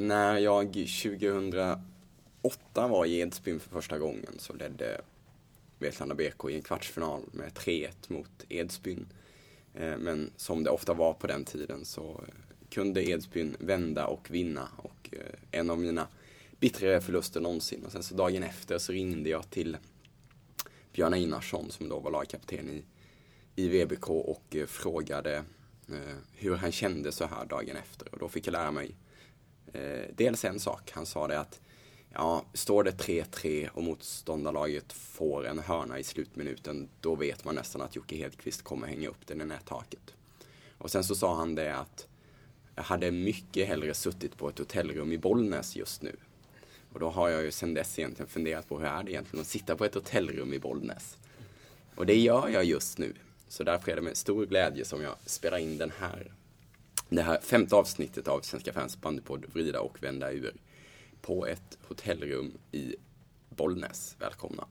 när jag 2008 var i Edsbyn för första gången så ledde Vetlanda BK i en kvartsfinal med 3-1 mot Edsbyn. Eh, men som det ofta var på den tiden så eh, kunde Edsbyn vända och vinna. Och eh, en av mina bittrare förluster någonsin. Och sen så dagen efter så ringde jag till Björn Einarsson som då var lagkapten i, i VBK och frågade hur han kände så här dagen efter. Och då fick jag lära mig Eh, dels en sak. Han sa det att Ja, står det 3-3 och motståndarlaget får en hörna i slutminuten, då vet man nästan att Jocke Hedqvist kommer hänga upp den i nättaket. Och sen så sa han det att jag hade mycket hellre suttit på ett hotellrum i Bollnäs just nu. Och då har jag ju sen dess egentligen funderat på hur är det egentligen att sitta på ett hotellrum i Bollnäs. Och det gör jag just nu. Så därför är det med stor glädje som jag spelar in den här, det här femte avsnittet av Svenska fans bandypodd Vrida och vända ur på ett hotellrum i Bollnäs. Välkomna!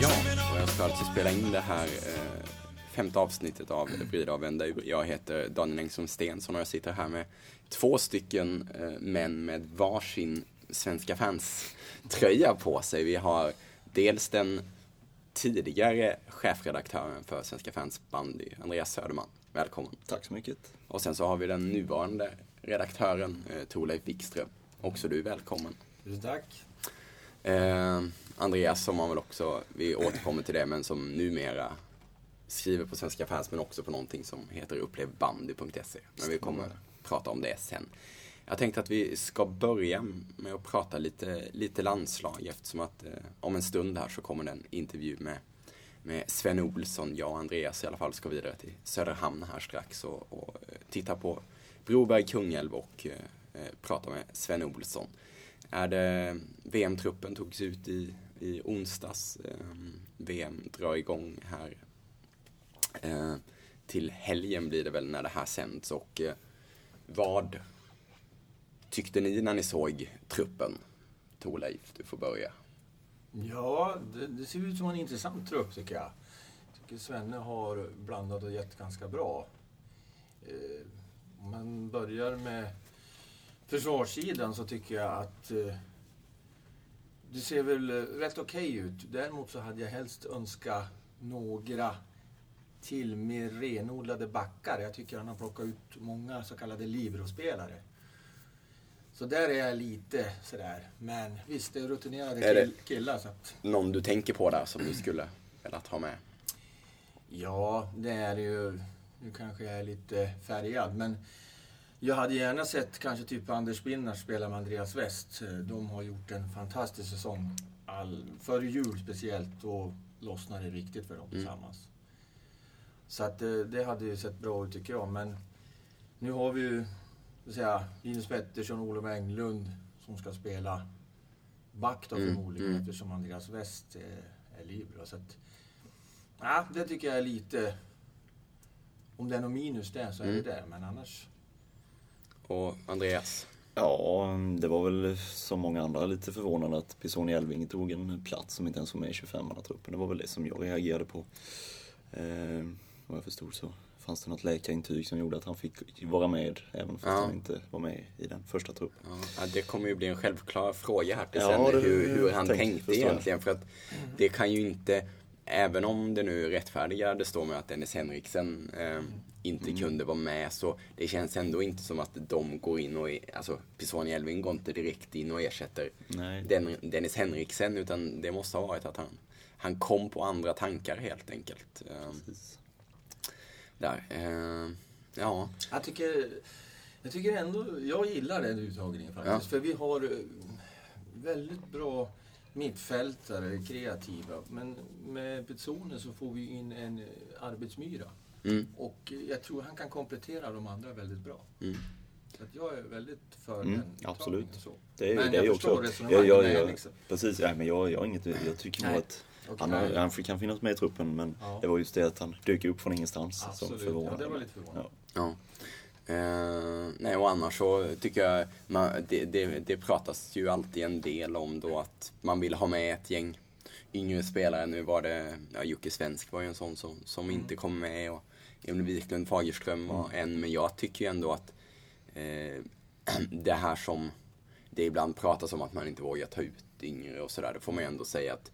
Ja, och jag ska alltså spela in det här eh, femte avsnittet av Vrida och vända ur. Jag heter Daniel Engström Stensson och jag sitter här med två stycken eh, män med varsin Svenska fans-tröja på sig. Vi har dels den tidigare chefredaktören för Svenska fans bandy, Andreas Söderman. Välkommen. Tack så mycket. Och sen så har vi den nuvarande redaktören, eh, Torleif Wikström. Också du välkommen. Tusen tack. Eh, Andreas som man väl också, vi återkommer till det, men som numera skriver på Svenska fans men också på någonting som heter upplevbandy.se. Men vi kommer prata om det sen. Jag tänkte att vi ska börja med att prata lite, lite landslag eftersom att eh, om en stund här så kommer det en intervju med, med Sven Olsson. Jag och Andreas i alla fall ska vidare till Söderhamn här strax och, och eh, titta på Broberg Kungälv och eh, eh, prata med Sven Olsson. Är det VM-truppen togs ut i, i onsdags. Eh, VM drar igång här eh, till helgen blir det väl när det här sänds och eh, vad tyckte ni när ni såg truppen? Torleif, du får börja. Ja, det, det, ser ut som en intressant trupp tycker jag. Jag tycker Svenne har blandat och gett ganska bra. Eh, om man börjar med försvarssidan så tycker jag att eh, det ser väl eh, rätt okej okay ut. Däremot så hade jag helst önskat några till mer renodlade backar. Jag tycker han har plockat ut många så kallade Libro-spelare. Så där är jag lite sådär. Men visst, det är rutinerade är det killar. Så att... Någon du tänker på där som du skulle velat ha med? Ja, det är ju... Nu kanske jag är lite färgad, men jag hade gärna sett kanske typ Anders Binnars spela med Andreas West. De har gjort en fantastisk säsong. All, före jul speciellt, då lossnade det riktigt för dem mm. Så att det, det hade ju sett bra ut tycker jag, men nu har vi ju säga, Linus Pettersson och Olof Englund som ska spela back då mm, förmodligen mm. eftersom Andreas West är, är libero. Så att, ja, det tycker jag är lite... Om det är något minus där så är mm. det det, men annars... Och Andreas? Ja, det var väl som många andra lite förvånande att Pisoni Elving tog en plats som inte ens var med i 25-mannatruppen. Det var väl det som jag reagerade på. Eh, vad jag förstod så fanns det något läkarintyg som gjorde att han fick vara med även fast ja. han inte var med i den första truppen. Ja, det kommer ju bli en självklar fråga här till ja, sen, hur, hur han tänkt, tänkte egentligen. För att det kan ju inte, även om det nu rättfärdigar det står med att Dennis Henriksen eh, inte mm. kunde vara med, så det känns ändå inte som att de går in och, alltså Pisoni Elving går inte direkt in och ersätter Den, Dennis Henriksen, utan det måste ha varit att han, han kom på andra tankar helt enkelt. Precis där. Eh, ja. Jag tycker, jag tycker ändå, jag gillar den uttagningen faktiskt. Ja. För vi har eh, väldigt bra mittfältare, kreativa. Men med Petzone så får vi in en eh, arbetsmyra. Mm. Och jag tror han kan komplettera de andra väldigt bra. Mm. Så att jag är väldigt för mm, den Absolut. Så. Det är, men det jag är förstår också, resonemanget jag, jag, jag, liksom. Precis, ja, men jag, jag, har inget, jag tycker nog att Okay. Han, han kan finnas med i truppen men ja. det var just det att han dök upp från ingenstans Absolut. som förvånade. Ja, det var lite förvånande. Ja. Eh, nej, och annars så tycker jag, man, det, det, det pratas ju alltid en del om då att man vill ha med ett gäng yngre spelare. Nu var det, ja, Jocke Svensk var ju en sån som, som inte kom med och Emil Wiklund Fagerström var en, men jag tycker ju ändå att eh, det här som det ibland pratas om att man inte vågar ta ut yngre och sådär, då får man ju ändå säga att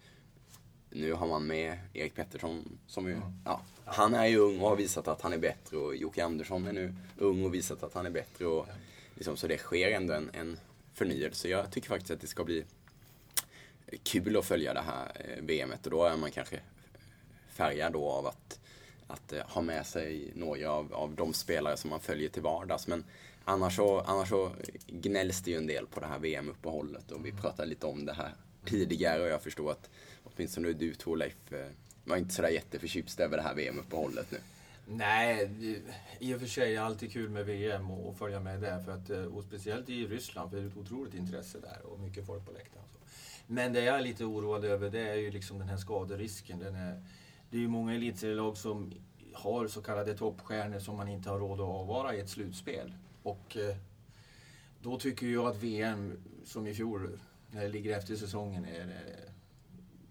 nu har man med Erik Pettersson som ju, ja, han är ju ung och har visat att han är bättre och Jocke Andersson är nu ung och visat att han är bättre och liksom, så det sker ändå en, en förnyelse. Jag tycker faktiskt att det ska bli kul att följa det här eh, VMet och då är man kanske färgad då av att, att eh, ha med sig några av, av de spelare som man följer till vardags. Men annars så, annars så gnälls det ju en del på det här VM-uppehållet och vi pratade lite om det här tidigare och jag förstår att åtminstone du Torleif Leif eh, var inte sådär jätteförtjust över det här VM-uppehållet nu. Nej, i och för sig är det alltid kul med VM och följa med där. För att, eh, och speciellt i Ryssland, för det är ett otroligt intresse där och mycket folk på läktaren. Men det jag är lite oroad över det är ju liksom den här skaderisken. Den är, det är ju många elitserielag som har så kallade toppstjärnor som man inte har råd att avvara i ett slutspel. Och eh, då tycker jag att VM, som i fjol, när det ligger efter säsongen, är eh,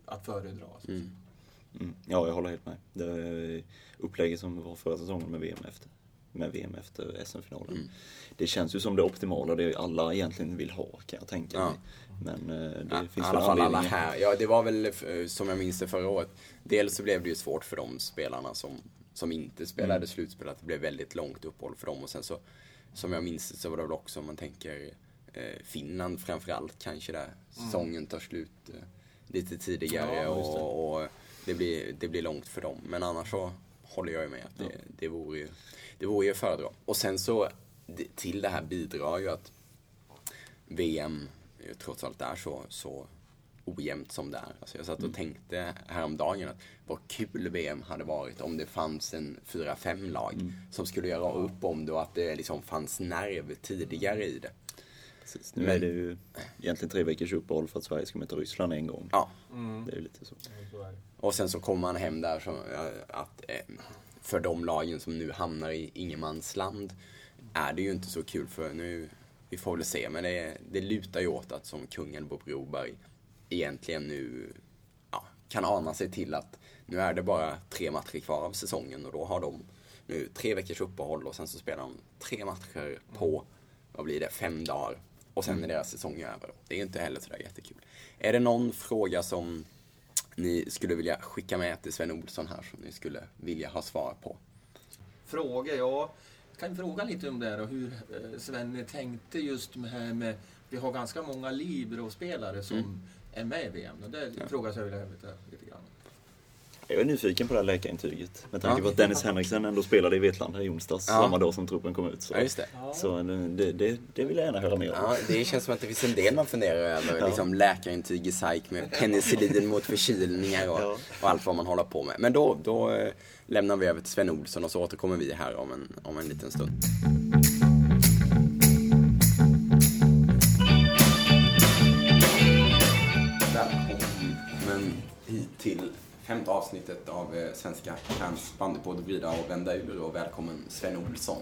att föredra. Mm. Mm. Ja, jag håller helt med. Det upplägget som var förra säsongen med VM efter, med VM efter SM-finalen. Mm. Det känns ju som det optimala, det alla egentligen vill ha kan jag tänka ja. mig. Men eh, det ja, finns I alla fall alla här. Ja, det var väl eh, som jag minns det förra året. Dels så blev det ju svårt för de spelarna som, som inte spelade mm. slutspel, att det blev väldigt långt uppehåll för dem. Och sen så, som jag minns det så var det väl också, om man tänker eh, Finland framförallt, kanske där mm. säsongen tar slut eh, lite tidigare ja, och, och, det, blir, det blir långt för dem. Men annars så håller jag ju med att det, ja. det, vore ju, det vore ju att föredra. Och sen så, till det här bidrar ju att VM trots allt är så, så ojämnt som det är. Alltså jag satt och mm. tänkte häromdagen att vad kul VM hade varit om det fanns en 4-5 lag mm. som skulle göra upp om det och att det liksom fanns nerv tidigare i det. Precis. Nu Men, är det ju egentligen tre veckors uppehåll för att Sverige ska möta Ryssland en gång. Ja. Mm. Det är lite så. Och sen så kommer man hem där så att eh, för de lagen som nu hamnar i ingenmansland är det ju inte så kul för nu vi får väl se, men det, det lutar ju åt att som kungen Bob Broberg egentligen nu ja, kan ana sig till att nu är det bara tre matcher kvar av säsongen och då har de nu tre veckors uppehåll och sen så spelar de tre matcher på, vad blir det, fem dagar. Och sen är deras säsong över. Det är inte heller sådär jättekul. Är det någon fråga som ni skulle vilja skicka med till Sven Olsson här som ni skulle vilja ha svar på? Fråga, ja kan fråga lite om det och hur eh, Svenne tänkte just med, med vi har ganska många Libero-spelare som mm. Är med i VM. Och det ja. frågar jag vilja veta lite grann. Jag är nyfiken på det här läkarintyget. Med tanke på att Dennis Henriksen ändå spelade i Vetlanda i onsdags, ja. samma dag som truppen kom ut. Så, ja, just det. så eh, det, det, det, vill jag gärna höra mer om. Ja, det känns som att det finns en del man funderar över. Ja. Liksom läkarintyg i SAIK med penicillin mot förkylningar och, ja. och, allt vad man håller på med. Men då, då eh, lämnar vi över till Sven Olsson och så återkommer vi här om en, om en liten stund. Femte avsnittet av eh, Svenska Krams bandypodd Vrida och vända ur och välkommen Sven Olsson.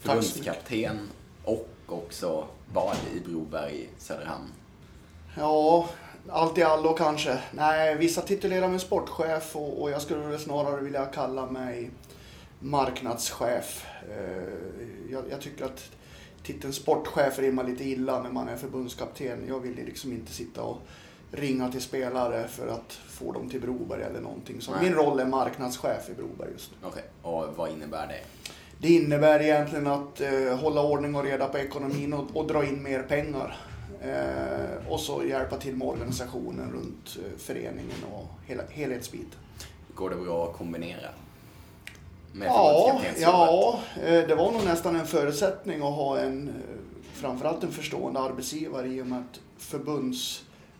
Förbundskapten och också vad i Broberg, Söderhamn. Ja, allt i allo kanske. Nej, vissa titulerar mig sportchef och, och jag skulle snarare vilja kalla mig marknadschef. Eh, jag, jag, tycker att titeln sportchef rimmar lite illa när man är förbundskapten. Jag vill liksom inte sitta och ringa till spelare för att få dem till Broberg eller någonting. Så min roll är marknadschef i Broberg just nu. Okej, okay. och vad innebär det? Det innebär egentligen att eh, hålla ordning och reda på ekonomin och, och dra in mer pengar. Eh, och så hjälpa till med organisationen runt eh, föreningen och hela, helhetsbiten. Går det bra att kombinera? Med ja, ja, eh, det var nog nästan en förutsättning att ha en, eh, framförallt en förstående arbetsgivare i och med att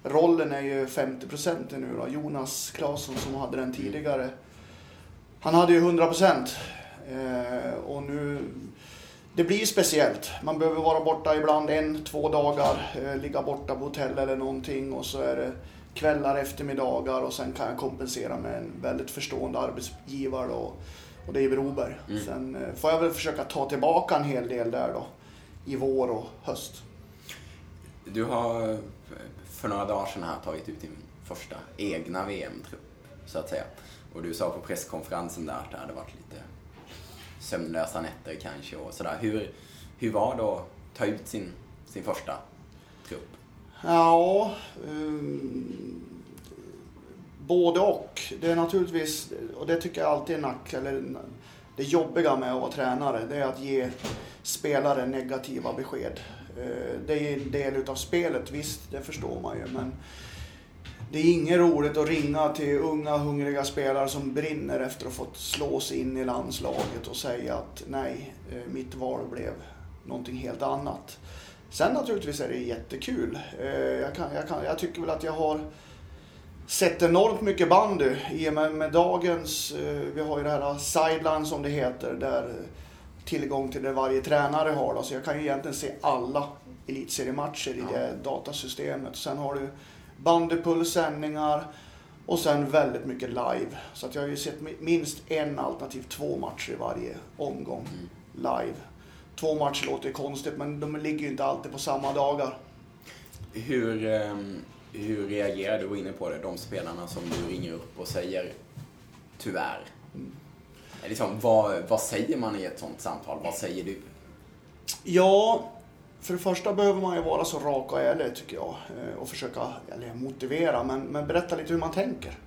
förbundsrollen är ju 50 procent nu då. Jonas Claesson som hade den tidigare, han hade ju 100 procent. Eh, och nu det blir speciellt. Man behöver vara borta ibland en, två dagar, eh, ligga borta på hotell eller någonting och så är det kvällar, eftermiddagar och sen kan jag kompensera med en väldigt förstående arbetsgivare. Och Och det är Broberg. Mm. Sen eh, får jag väl försöka ta tillbaka en hel del där då. I vår och höst. Du har för några dagar sedan här tagit ut din första egna VM-trupp, så att säga. Och du sa på presskonferensen där att det hade varit lite sömnlösa nätter kanske och sådär. Hur, hur var det att ta ut sin, sin första trupp? Ja, um, både och. Det är naturligtvis, och det tycker jag alltid är nack, eller det jobbiga med att vara tränare, det är att ge spelare negativa besked. Eh, det är en del utav spelet, visst, det förstår man ju, men det är inget roligt att ringa till unga hungriga spelare som brinner efter att ha fått slå sig in i landslaget och säga att nej, eh, mitt val blev någonting helt annat. Sen naturligtvis är det jättekul. Eh, jag, kan, jag, kan, jag tycker väl att jag har sett enormt mycket bandy i och med, med dagens, vi har ju det här sideline som det heter, där tillgång till det varje tränare har. Då. Så jag kan ju egentligen se alla elitseriematcher i det datasystemet. Sen har du bandypulssändningar och sen väldigt mycket live. Så att jag har ju sett minst en alternativ två matcher i varje omgång mm. live. Två matcher låter konstigt men de ligger ju inte alltid på samma dagar. Hur, ehm, hur reagerar du inne på det? De spelarna som du ringer upp och säger tyvärr. Mm. Liksom, vad, vad säger man i ett sånt samtal? Vad säger du? Ja, för det första behöver man ju vara så rak och ärlig tycker jag eh, och försöka eller motivera men, men berätta lite hur man tänker.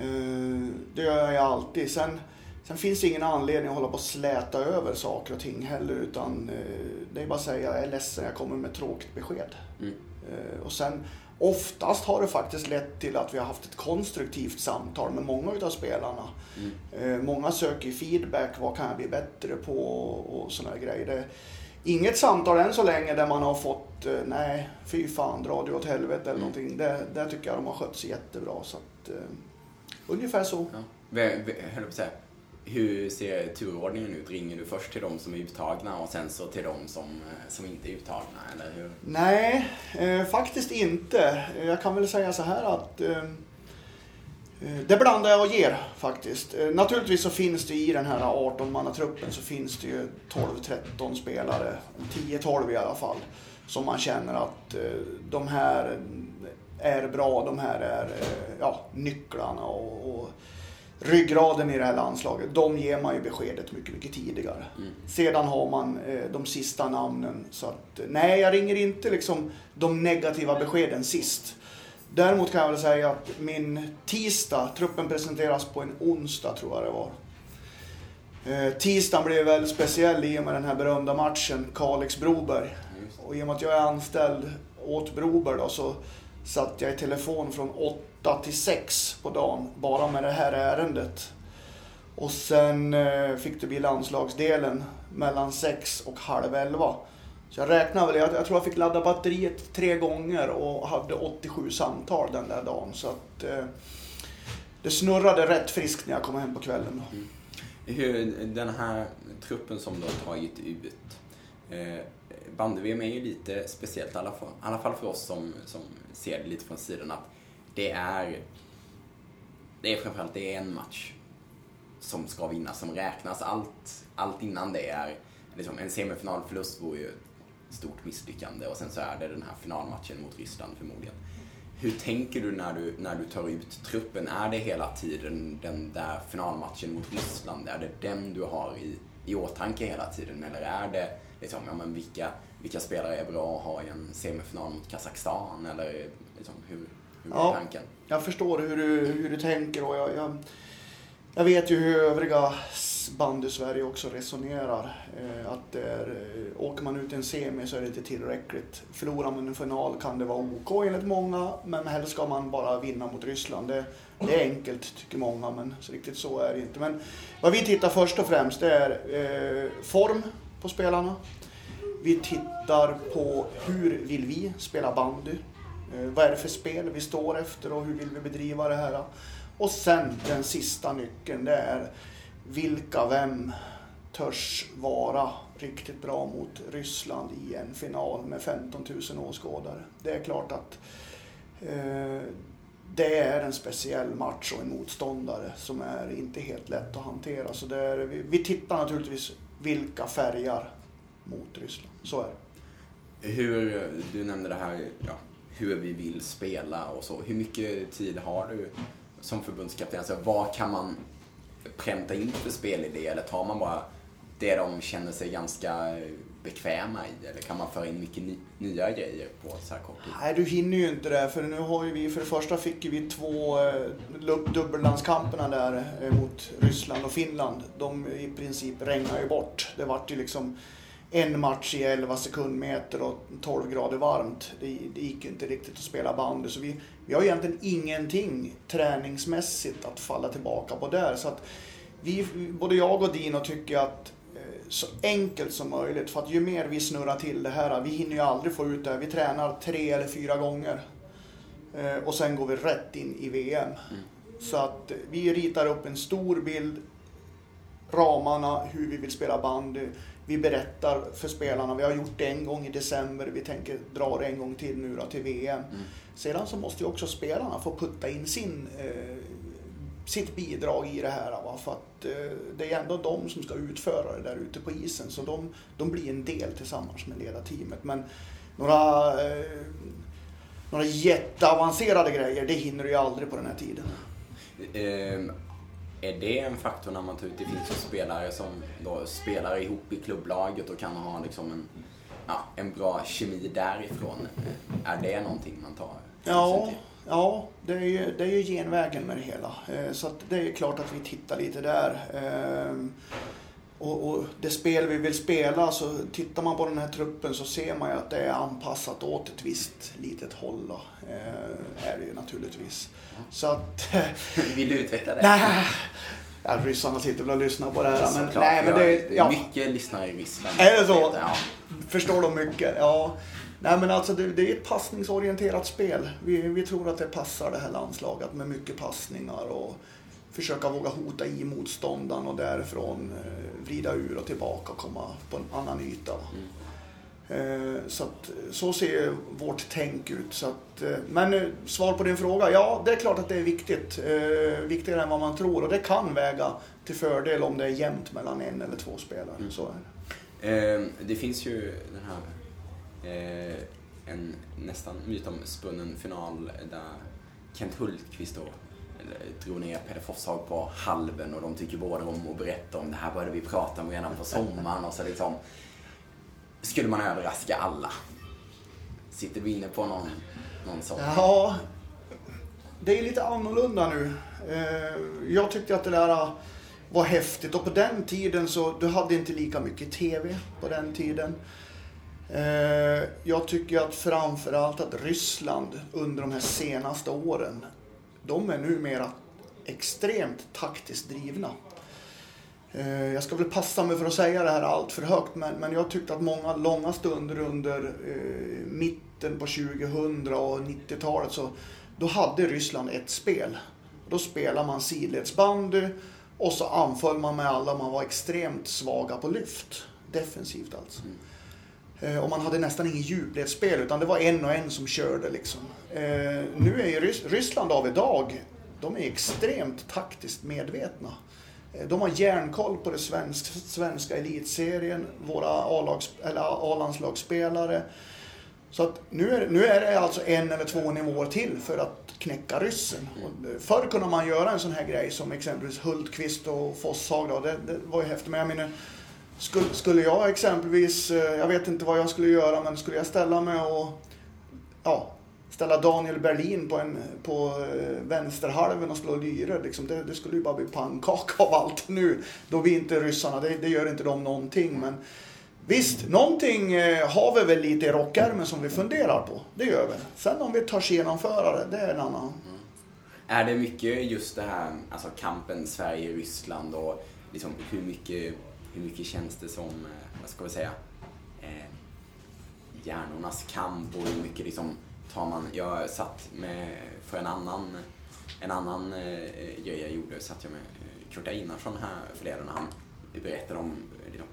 Eh, det gör jag alltid. Sen, sen finns det ingen anledning att hålla på och släta över saker och ting heller utan eh, det är bara att säga jag är ledsen, jag kommer med tråkigt besked. Mm. Och sen oftast har det faktiskt lett till att vi har haft ett konstruktivt samtal med många utav spelarna. Mm. Många söker feedback, vad kan jag bli bättre på och sådana grejer. Det, inget samtal än så länge där man har fått, eh, nej, fy fan, dra du åt helvete eller mm. någonting. Det, där tycker jag de har skött sig jättebra. Så att, uh, ungefär så. Ja. säga, hur ser turordningen ut? Ringer du först till de som är uttagna och sen så till de som, eh, som inte är uttagna? Eller hur? Nej, eh, faktiskt inte. Jag kan väl säga så här att eh, eh det blandar jag och ger faktiskt. Eh, naturligtvis så finns det i den här 18-mannatruppen så finns det ju 12-13 spelare, 10-12 i alla fall, som man känner att eh, de här är bra, de här är eh, ja, nycklarna och, och ryggraden i det här landslaget. De ger man ju beskedet mycket, mycket tidigare. Mm. Sedan har man de sista namnen. Så att, nej, jag ringer inte liksom de negativa beskeden sist. Däremot kan jag väl säga att min tisdag, truppen presenteras på en onsdag tror jag det var. Eh, tisdagen blev väldigt speciell i och med den här berömda matchen Kalix-Broberg. Och i och med att jag är anställd åt Broberg då så satt jag i telefon från 8 8 till 6 på dagen bara med det här ärendet. Och sen eh, fick det bli landslagsdelen mellan 6 och halv 11. Så jag räknade väl, jag, jag, tror jag fick ladda batteriet tre gånger och hade 87 samtal den där dagen. Så att eh, det snurrade rätt friskt när jag kom hem på kvällen. Mm. Hur, den här truppen som du har tagit ut. Eh, Bandy-VM är ju lite speciellt, i alla fall, i alla fall för oss som, som ser det lite från sidan, att det är, det är framförallt det är en match som ska vinnas, som räknas. Allt, allt innan det är, liksom, en semifinalförlust vore ju ett stort misslyckande och sen så är det den här finalmatchen mot Ryssland förmodligen. Hur tänker du när du, när du tar ut truppen? Är det hela tiden den där finalmatchen mot Ryssland? Är det den du har i, i åtanke hela tiden? Eller är det liksom, ja, men vilka, vilka spelare är bra att ha i en semifinal mot Kazakstan? Eller liksom, hur, ja, tanken? Jag förstår hur du, hur du tänker och jag, jag, jag vet ju hur övriga bandy-Sverige också resonerar. Eh, att det är, eh, åker man ut i en semi så är det inte tillräckligt. Förlorar man en final kan det vara OK enligt många, men helst ska man bara vinna mot Ryssland. Det, det är enkelt tycker många, men så riktigt så är det inte. Men vad vi tittar först och främst det är eh, form på spelarna. Vi tittar på hur vill vi spela bandy? Eh, vad är det för spel vi står efter och hur vill vi bedriva det här? Och sen den sista nyckeln, det är vilka, vem törs vara riktigt bra mot Ryssland i en final med 15 000 åskådare. Det är klart att eh, det är en speciell match och en motståndare som är inte helt lätt att hantera. Så det är, vi, vi tittar naturligtvis vilka färgar mot Ryssland. Så är det. Hur, eh, du nämnde det här, ja, hur vi vill spela och så. Hur mycket tid har du som förbundskapten? Alltså, vad kan man pränta in för spelidé eller tar man bara det de känner sig ganska bekväma i? Eller kan man föra in mycket ny, nya grejer på så här kort tid? Nej, du hinner ju inte det. För nu har ju vi, för det första fick vi två eh, dubbellandskamperna där eh, mot Ryssland och Finland. De i princip regnade ju bort. Det vart ju liksom en match i 11 sekundmeter och 12 grader varmt. Det, det gick ju inte riktigt att spela bandy. Så vi, vi har egentligen ingenting träningsmässigt att falla tillbaka på där. Så att vi, både jag och Dino tycker att så enkelt som möjligt. För att ju mer vi snurrar till det här, vi hinner ju aldrig få ut det. Vi tränar tre eller fyra gånger. Eh, och sen går vi rätt in i VM. Mm. Så att vi ritar upp en stor bild, ramarna, hur vi vill spela bandy. Vi berättar för spelarna, vi har gjort det en gång i december, vi tänker dra det en gång till nu då till VM. Mm. Sedan så måste ju också spelarna få putta in sin eh, sitt bidrag i det här. Va? För att eh, det är ändå de som ska utföra det där ute på isen. Så de, de blir en del tillsammans med ledarteamet. Men några, eh, några jätteavancerade grejer, det hinner du ju aldrig på den här tiden. Är det en faktor när man tar ut, det finns ju spelare som då spelar ihop i klubblaget och kan ha liksom en, ja, en bra kemi därifrån. Är det någonting man tar Ja? Ja, det är ju, det är ju genvägen med det hela. Eh, så det är klart att vi tittar lite där. Och, och, det spel vi vill spela, så tittar man på den här truppen så ser man ju att det är anpassat åt ett visst litet håll. Då. Eh, är det ju naturligtvis. Så att... vill du utveckla det? Nej. Ja, ryssarna sitter väl och lyssnar på det här. Men, nej, men det, ja. Mycket lyssnare i Ryssland. Är det så? Ja. Förstår de mycket? Ja. Nej men alltså det, det, är ett passningsorienterat spel. Vi, vi tror att det passar det här landslaget med mycket passningar och försöka våga hota i motståndaren och därifrån eh, vrida ur och tillbaka och komma på en annan yta. Mm. Eh, så, att, så ser vårt tänk ut. Så att, eh, men svar på din fråga, ja det är klart att det är viktigt. Viktigare än vad man tror och det kan väga till fördel om det är jämnt mellan en eller två spelare. Mm. Så är det. Det finns ju den här en nästan mytomspunnen final där Kent Hultqvist då drog ner Peder Forshag på halven och de tycker båda om att berätta om det här började vi prata om redan på sommaren och så liksom skulle man överraska alla. Sitter du inne på någon, någon sån? Ja, det är lite annorlunda nu. Eh, jag tyckte att det där ah, var häftigt och på den tiden så, du hade inte lika mycket TV på den tiden. Eh, jag tycker att framförallt att Ryssland under de här senaste åren, de är numera extremt taktiskt drivna. Eh, jag ska väl passa mig för att säga det här allt för högt, men, men jag tyckte att många långa stunder under eh, mitten på 2000 och 90-talet så då hade Ryssland ett spel. Då spelade man sidledsbandy och så anföll man med alla, man var extremt svaga på lyft. Defensivt alltså. Mm. Eh, och man hade nästan ingen djupledsspel utan det var en och en som körde liksom. Eh, nu är ju Ryssland av idag, de är extremt taktiskt medvetna. Eh, de har järnkoll på den svensk, svenska elitserien, våra A-landslagsspelare. Så att nu, är, nu är det alltså en eller två nivåer till för att knäcka ryssen. Och förr kunde man göra en sån här grej som exempelvis Hultqvist och Fosshag. Det, det var ju häftigt. Men jag menar, skulle, skulle jag exempelvis, eh, jag vet inte vad jag skulle göra, men skulle jag ställa mig och ja, ställa Daniel Berlin på, en, på eh, vänsterhalven och slå lyre. Liksom, det, det, skulle ju bara bli pannkaka av allt nu. Då vi inte ryssarna, det, det gör inte de någonting. Men visst, någonting eh, har vi väl lite i rockärmen som vi funderar på. Det gör vi. Sen om vi törs genomföra det, det är en annan. Mm. Är det mycket just det här, alltså kampen Sverige-Ryssland och liksom hur mycket hur mycket känns det som, eh, vad ska vi säga, eh, hjärnornas kamp och hur mycket liksom tar man, jag satt med, för en annan, en annan eh, grej jag gjorde, satt jag med eh, Kurt Einarsson här förleden när han berättade om liksom,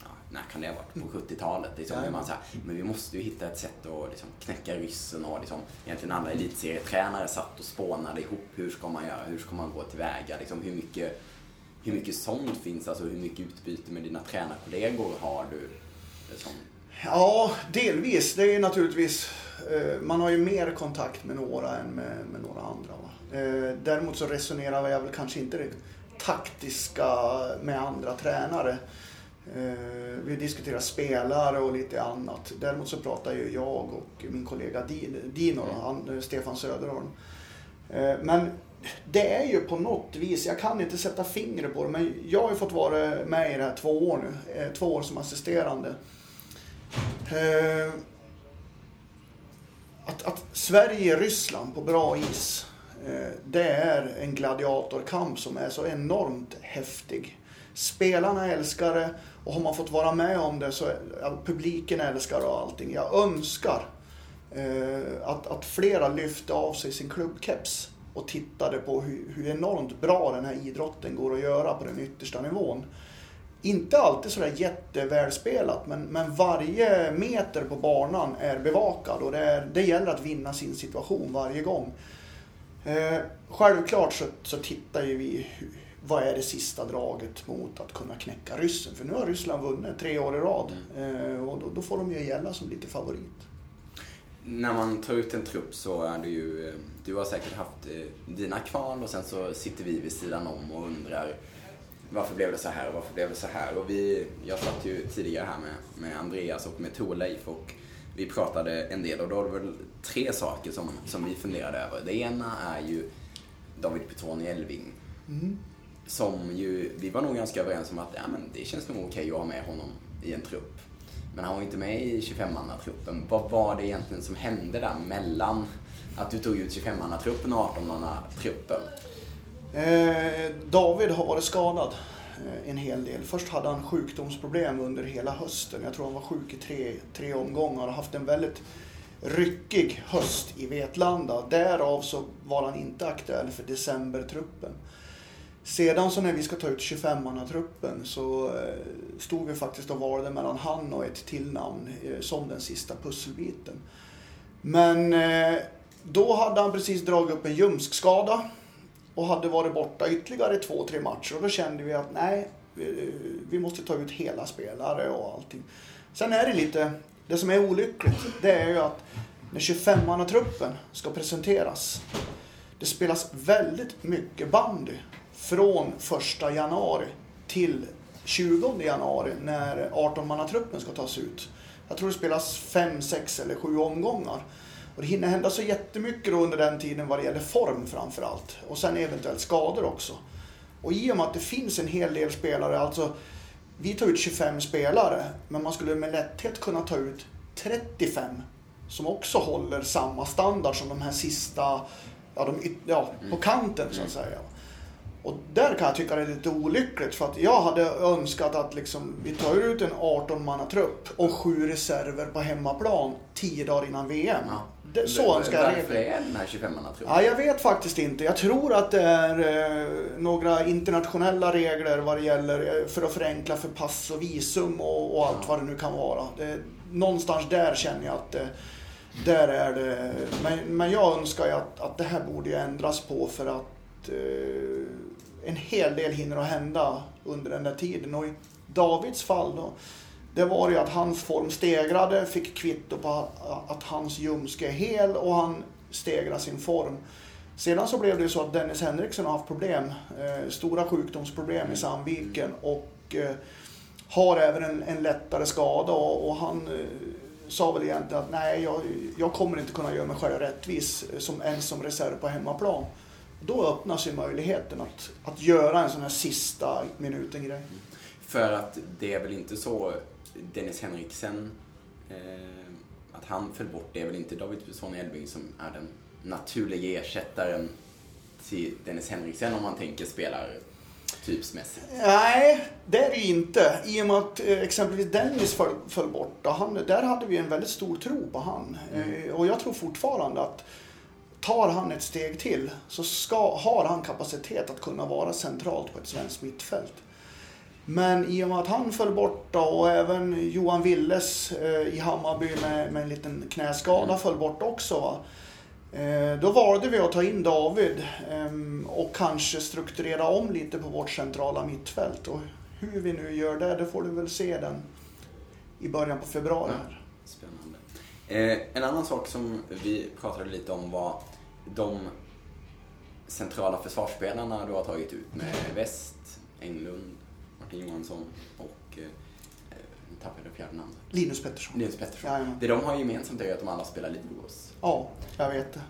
ja, när kan det ha varit? På 70-talet. Liksom, ja. man så här, men vi måste ju hitta ett sätt att liksom, knäcka ryssen och liksom, egentligen alla elitserietränare satt och spånade ihop. Hur ska man göra? Hur ska man gå tillväga? Liksom, hur, mycket, hur mycket sånt finns? Alltså hur mycket utbyte med dina tränarkollegor har du? Liksom? Ja, delvis. Det är naturligtvis eh, man har ju mer kontakt med några än med, med några andra. Va? Eh, däremot så resonerar jag väl kanske inte det taktiska med andra tränare. Eh, vi diskuterar spelare och lite annat. Däremot så pratar ju jag och min kollega Dino, han, Stefan Söderholm. Men det är ju på något vis, jag kan inte sätta fingret på det, men jag har ju fått vara med i det här två år nu. Eh, två år som assisterande. Eh, att, att Sverige-Ryssland på bra is, eh, det är en gladiatorkamp som är så enormt häftig. Spelarna älskar det och har man fått vara med om det så ja, publiken älskar det och allting. Jag önskar eh, att, att flera lyfte av sig sin klubbkeps och tittade på hur, hur enormt bra den här idrotten går att göra på den yttersta nivån inte alltid sådär jättevälspelat men, men varje meter på banan är bevakad och det, är, det gäller att vinna sin situation varje gång. Eh, självklart så, så tittar ju vi vad är det sista draget mot att kunna knäcka ryssen? För nu har Ryssland vunnit tre år i rad eh, och då, då, får de ju gälla som lite favorit. När man tar ut en trupp så är det ju, eh, du har säkert haft eh, dina kval och sen så sitter vi vid sidan om och undrar varför blev det så här och varför blev det så här? Och vi, jag satt ju tidigare här med, med Andreas och med Torleif och vi pratade en del och då var det väl tre saker som, som vi funderade över. Det ena är ju David Petroni Elving. Mm. Som ju, vi var nog ganska överens om att ja, men det känns nog okej att ha med honom i en trupp. Men han var inte med i 25-mannatruppen. Vad var det egentligen som hände där mellan att du tog ut 25-mannatruppen och 18-mannatruppen? Eh, David har varit skadad eh, en hel del. Först hade han sjukdomsproblem under hela hösten. Jag tror han var sjuk i tre, tre omgångar och haft en väldigt ryckig höst i Vetlanda. Därav så var han inte aktuell för decembertruppen. Sedan så när vi ska ta ut 25-mannatruppen så eh, stod vi faktiskt och valde mellan han och ett till namn eh, som den sista pusselbiten. Men eh, då hade han precis dragit upp en ljumskskada och hade varit borta ytterligare två, tre matcher och då kände vi att nej, vi måste ta ut hela spelare och allting. Sen är det lite, det som är olyckligt, det är ju att när 25-mannatruppen ska presenteras, det spelas väldigt mycket bandy från första januari till 20 januari när 18-mannatruppen ska tas ut. Jag tror det spelas fem, sex eller sju omgångar. Och det hinner hända så jättemycket under den tiden vad det gäller form framför allt. Och sen eventuellt skador också. Och i och med att det finns en hel del spelare, alltså vi tar ut 25 spelare, men man skulle med lätthet kunna ta ut 35 som också håller samma standard som de här sista, ja, de, ja på kanten så att säga. Och där kan jag tycka det är lite olyckligt för att jag hade önskat att liksom, vi tar ut en 18-mannatrupp och sju reserver på hemmaplan tio dagar innan VM. Ja det, så önskar jag Varför är den här 25-manna Ja, jag vet faktiskt inte. Jag tror att det är eh, några internationella regler vad det gäller eh, för att förenkla för pass och visum och, och allt ja. vad det nu kan vara. Det, någonstans där känner jag att det, där är det. Men, men jag önskar ju att, att det här borde ändras på för att eh, en hel del hinner att hända under den där tiden. Och i Davids fall då det var ju att hans form stegrade, fick kvitto på att hans ljumske är hel och han stegrade sin form. Sedan så blev det så att Dennis Henriksson har haft problem, eh, stora sjukdomsproblem i Sandviken och eh, har även en, en lättare skada och, och han eh, sa väl egentligen att nej, jag, jag, kommer inte kunna göra mig själv rättvis eh, som, ens som reserv på hemmaplan. Då öppnas ju möjligheten att, att göra en sån här sista minuten-grej. För att det är väl inte så Dennis Henriksen, eh, att han föll bort, det är väl inte David Besson Elving som är den naturliga ersättaren till Dennis Henriksen om man tänker spelar typsmässigt? Nej, det är det inte. I och med att eh, exempelvis Dennis föll, föll bort. Han, där hade vi en väldigt stor tro på han. Mm. Eh, och jag tror fortfarande att tar han ett steg till så ska, har han kapacitet att kunna vara centralt på ett svenskt mittfält. Men i och med att han föll borta och även Johan Willes eh, i Hammarby med, med en liten knäskada mm. föll bort också. Va? Eh, då valde vi att ta in David eh, och kanske strukturera om lite på vårt centrala mittfält. Och hur vi nu gör det, det får du väl se den i början på februari. Ja, spännande. Eh, en annan sak som vi pratade lite om var de centrala försvarsspelarna du har tagit ut med West, Englund, Martin Johansson och eh, nu tappade jag fjärde namnet. Linus Pettersson. Linus Pettersson. Ja, det de har gemensamt är att de alla spelar Libros. Ja, jag vet det.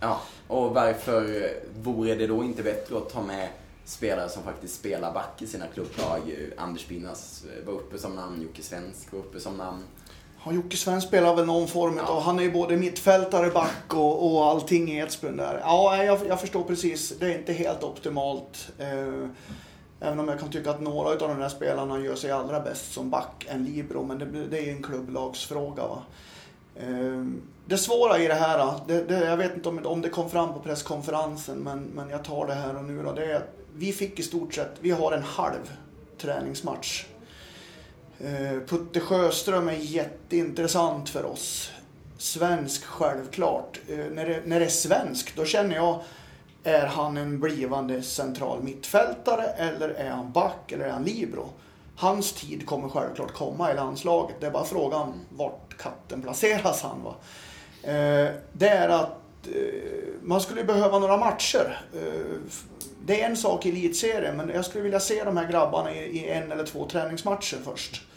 Ja, och varför vore det då inte bättre att ta med spelare som faktiskt spelar back i sina klubblag? Anders Binnas var uppe som namn, Jocke Svensk var uppe som namn. Ja, Jocke Svensk spelar väl någon form av, han är ju både mittfältare, back och, och allting i Edsbyn där. Ja, jag, jag förstår precis. Det är inte helt optimalt. Eh, Även om jag kan tycka att några av de där spelarna gör sig allra bäst som back än libero, men det, det är ju en klubblagsfråga. Va? Ehm, det svåra i det här, det, det, jag vet inte om, om det kom fram på presskonferensen, men, men jag tar det här och nu då, det är att vi fick i stort sett, vi har en halv träningsmatch. Eh, Putte Sjöström är jätteintressant för oss. Svensk självklart. Eh, när, det, när det är svensk, då känner jag är han en blivande central mittfältare eller är han back eller är han libero? Hans tid kommer självklart komma i landslaget. Det är bara frågan vart katten placeras han. Va? Eh, det är att man skulle behöva några matcher. Det är en sak i elitserien men jag skulle vilja se de här grabbarna i, i en eller två träningsmatcher först.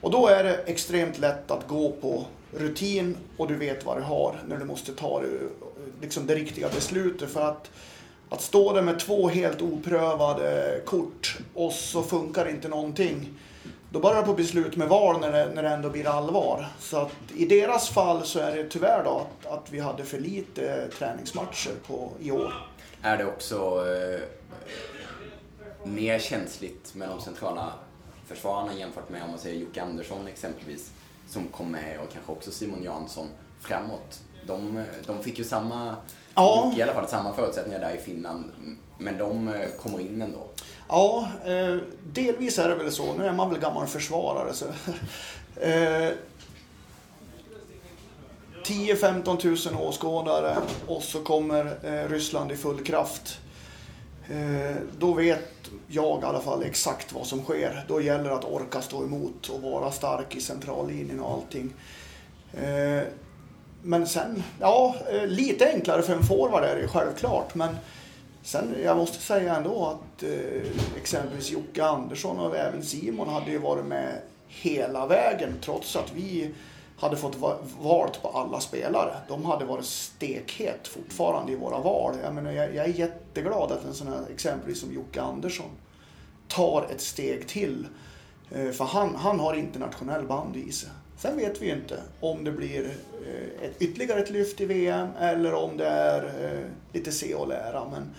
Och då är det extremt lätt att gå på rutin och du vet vad du har när du måste ta det liksom det riktiga beslutet. För att, att stå där med två helt oprövade kort och så funkar inte någonting. Då börjar du på beslut med val när det, när det ändå blir allvar. Så att i deras fall så är det tyvärr då att, att vi hade för lite träningsmatcher på, i år. Är det också eh, mer känsligt med de centrala försvararna jämfört med om man säger Jocke Andersson exempelvis som kom med och kanske också Simon Jansson framåt de, de fick ju samma, ja. i alla fall samma förutsättningar där i Finland. Men de eh, kommer in ändå. Ja, eh, delvis är det väl så. Nu är man väl gammal försvarare. Så. eh, 10-15 000 åskådare och så kommer eh, Ryssland i full kraft. Eh, då vet jag i alla fall exakt vad som sker. Då gäller det att orka stå emot och vara stark i centrallinjen och allting. Eh, men sen, ja, eh, lite enklare för en forward är det självklart. Men sen, jag måste säga ändå att exempelvis Jocke Andersson och även Simon hade ju varit med hela vägen trots att vi hade fått valt på alla spelare. De hade varit stekhet fortfarande i våra val. Jag, menar, jag, jag är jätteglad att en sån här exempelvis som Jocke Andersson tar ett steg till. Eh, för han, han har internationell band i sig. Sen vet vi inte om det blir eh, ett, ytterligare ett lyft i VM eller om det är eh, lite se och lära. Men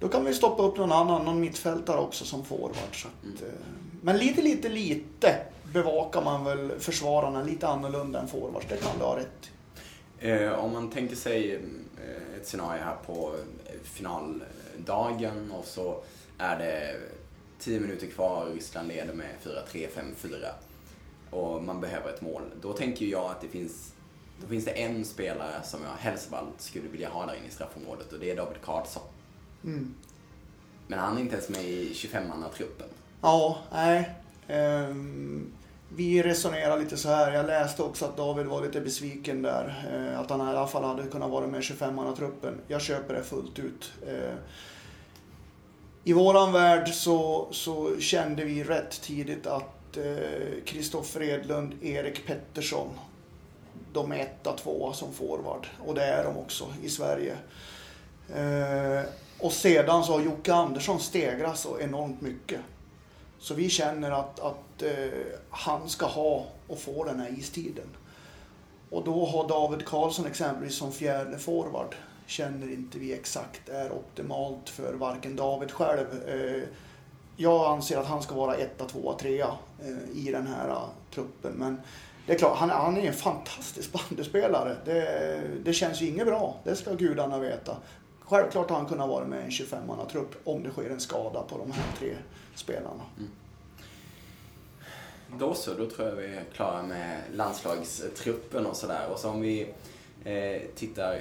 då kan vi stoppa upp någon annan, någon mittfältare också som forward. Så att, mm. Men lite, lite, lite bevakar man väl försvararna lite annorlunda än forwards. Det kan du ha rätt eh, Om man tänker sig ett scenario här på finaldagen och så är det 10 minuter kvar, Ryssland leder med 4-3, 5-4 och man behöver ett mål. Då tänker jag att det finns, då finns det en spelare som jag helst skulle vilja ha där inne i straffområdet och det är David Karlsson. Mm. Men han är inte ens med i 25-manna-truppen. Ja, nej. Ehm, vi resonerar lite så här. Jag läste också att David var lite besviken där. Eh, att han i alla fall hade kunnat vara med i 25-mannatruppen. Jag köper det fullt ut. Ehm, I våran värld så, så kände vi rätt tidigt att eh, Kristoffer eh, Edlund, Erik Pettersson. De är etta, tvåa som forward. Och det är de också i Sverige. Eh, och sedan så har Jocke Andersson stegrat så enormt mycket. Så vi känner att, att eh, han ska ha och få den här istiden. Och då har David Karlsson exempelvis som fjärde forward känner inte vi exakt är optimalt för varken David själv eh, jag anser att han ska vara etta, tvåa, trea eh, i den här uh, truppen. Men det är klart, han, han är en fantastisk bandyspelare. Det, det känns ju inget bra, det ska gudarna veta. Självklart har han kunnat vara med i en 25-mannatrupp om det sker en skada på de här tre spelarna. Mm. Då så, då tror jag vi är klara med landslagstruppen och sådär. Och så om vi eh, tittar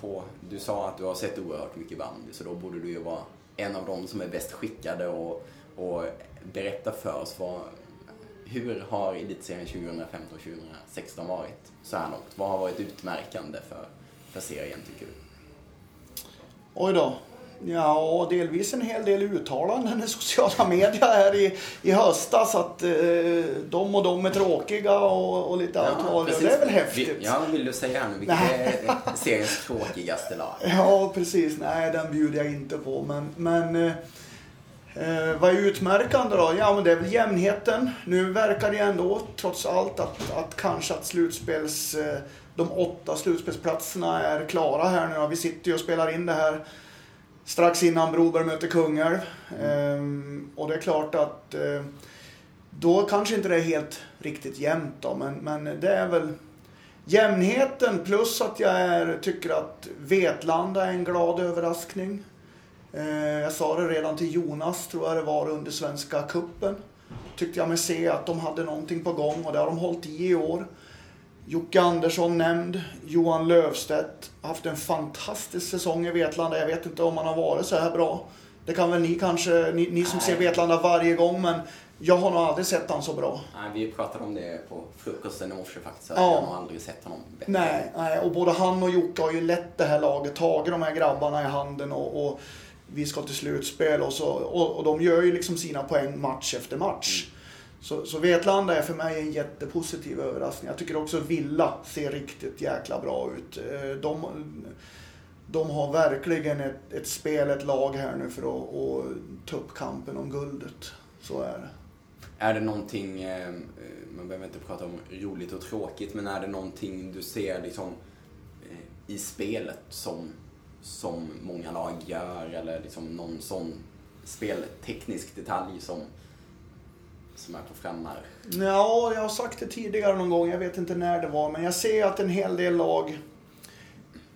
på, du sa att du har sett oerhört mycket bandy, så då borde du ju vara en av dem som är bäst skickade och, och berätta för oss vad, hur har elitserien 2015-2016 varit så här långt? Vad har varit utmärkande för, för serien tycker du? Oj då. Ja, delvis en hel del uttalanden i sociala medier här i, i höstas att eh, de och de är tråkiga och, och lite allt vad det är väl häftigt. Ja, vill du säga här nu? Vilket är seriens tråkigaste lag? Ja, precis. Nej, den bjuder jag inte på. Men, men eh, eh, vad är utmärkande då? Ja, men det är väl jämnheten. Nu verkar det ändå trots allt att, att kanske att slutspels... Eh, de åtta slutspelsplatserna är klara här nu. Vi sitter ju och spelar in det här strax innan Broberg möter Kungälv. Mm. och det är klart att eh, då kanske inte det är helt riktigt jämnt då, men, men det är väl jämnheten plus att jag är, tycker att Vetlanda är en glad överraskning. Eh, jag sa det redan till Jonas, tror jag det var, under Svenska kuppen. Tyckte jag mig se att de hade någonting på gång och det har de hållit i i år. Jocke Andersson nämnd, Johan Lövstedt, haft en fantastisk säsong i Vetlanda. Jag vet inte om han har varit så här bra. Det kan väl ni kanske, ni, ni som Nej. ser Vetlanda varje gång, men jag har nog aldrig sett han så bra. Nej, vi pratade om det på frukosten i morse faktiskt. Ja. Jag har aldrig sett honom bättre. Nej, nej, och både han och Jocke har ju lett det här laget, tagit de här grabbarna i handen och, och vi ska till slutspel och, så, och, och de gör ju liksom sina poäng match efter match. Mm. Så, så Vetlanda är för mig en jättepositiv överraskning. Jag tycker också Villa ser riktigt jäkla bra ut. Eh, de, de har verkligen ett, ett spel, ett lag här nu för att, att ta upp kampen om guldet. Så är det. Är det någonting, eh, eh, man behöver inte prata om roligt och tråkigt, men är det någonting du ser liksom i spelet som, som många lag gör eller liksom någon sån spelteknisk detalj som som är på frammarsch? Ja, jag har sagt det tidigare någon gång, jag vet inte när det var, men jag ser att en hel del lag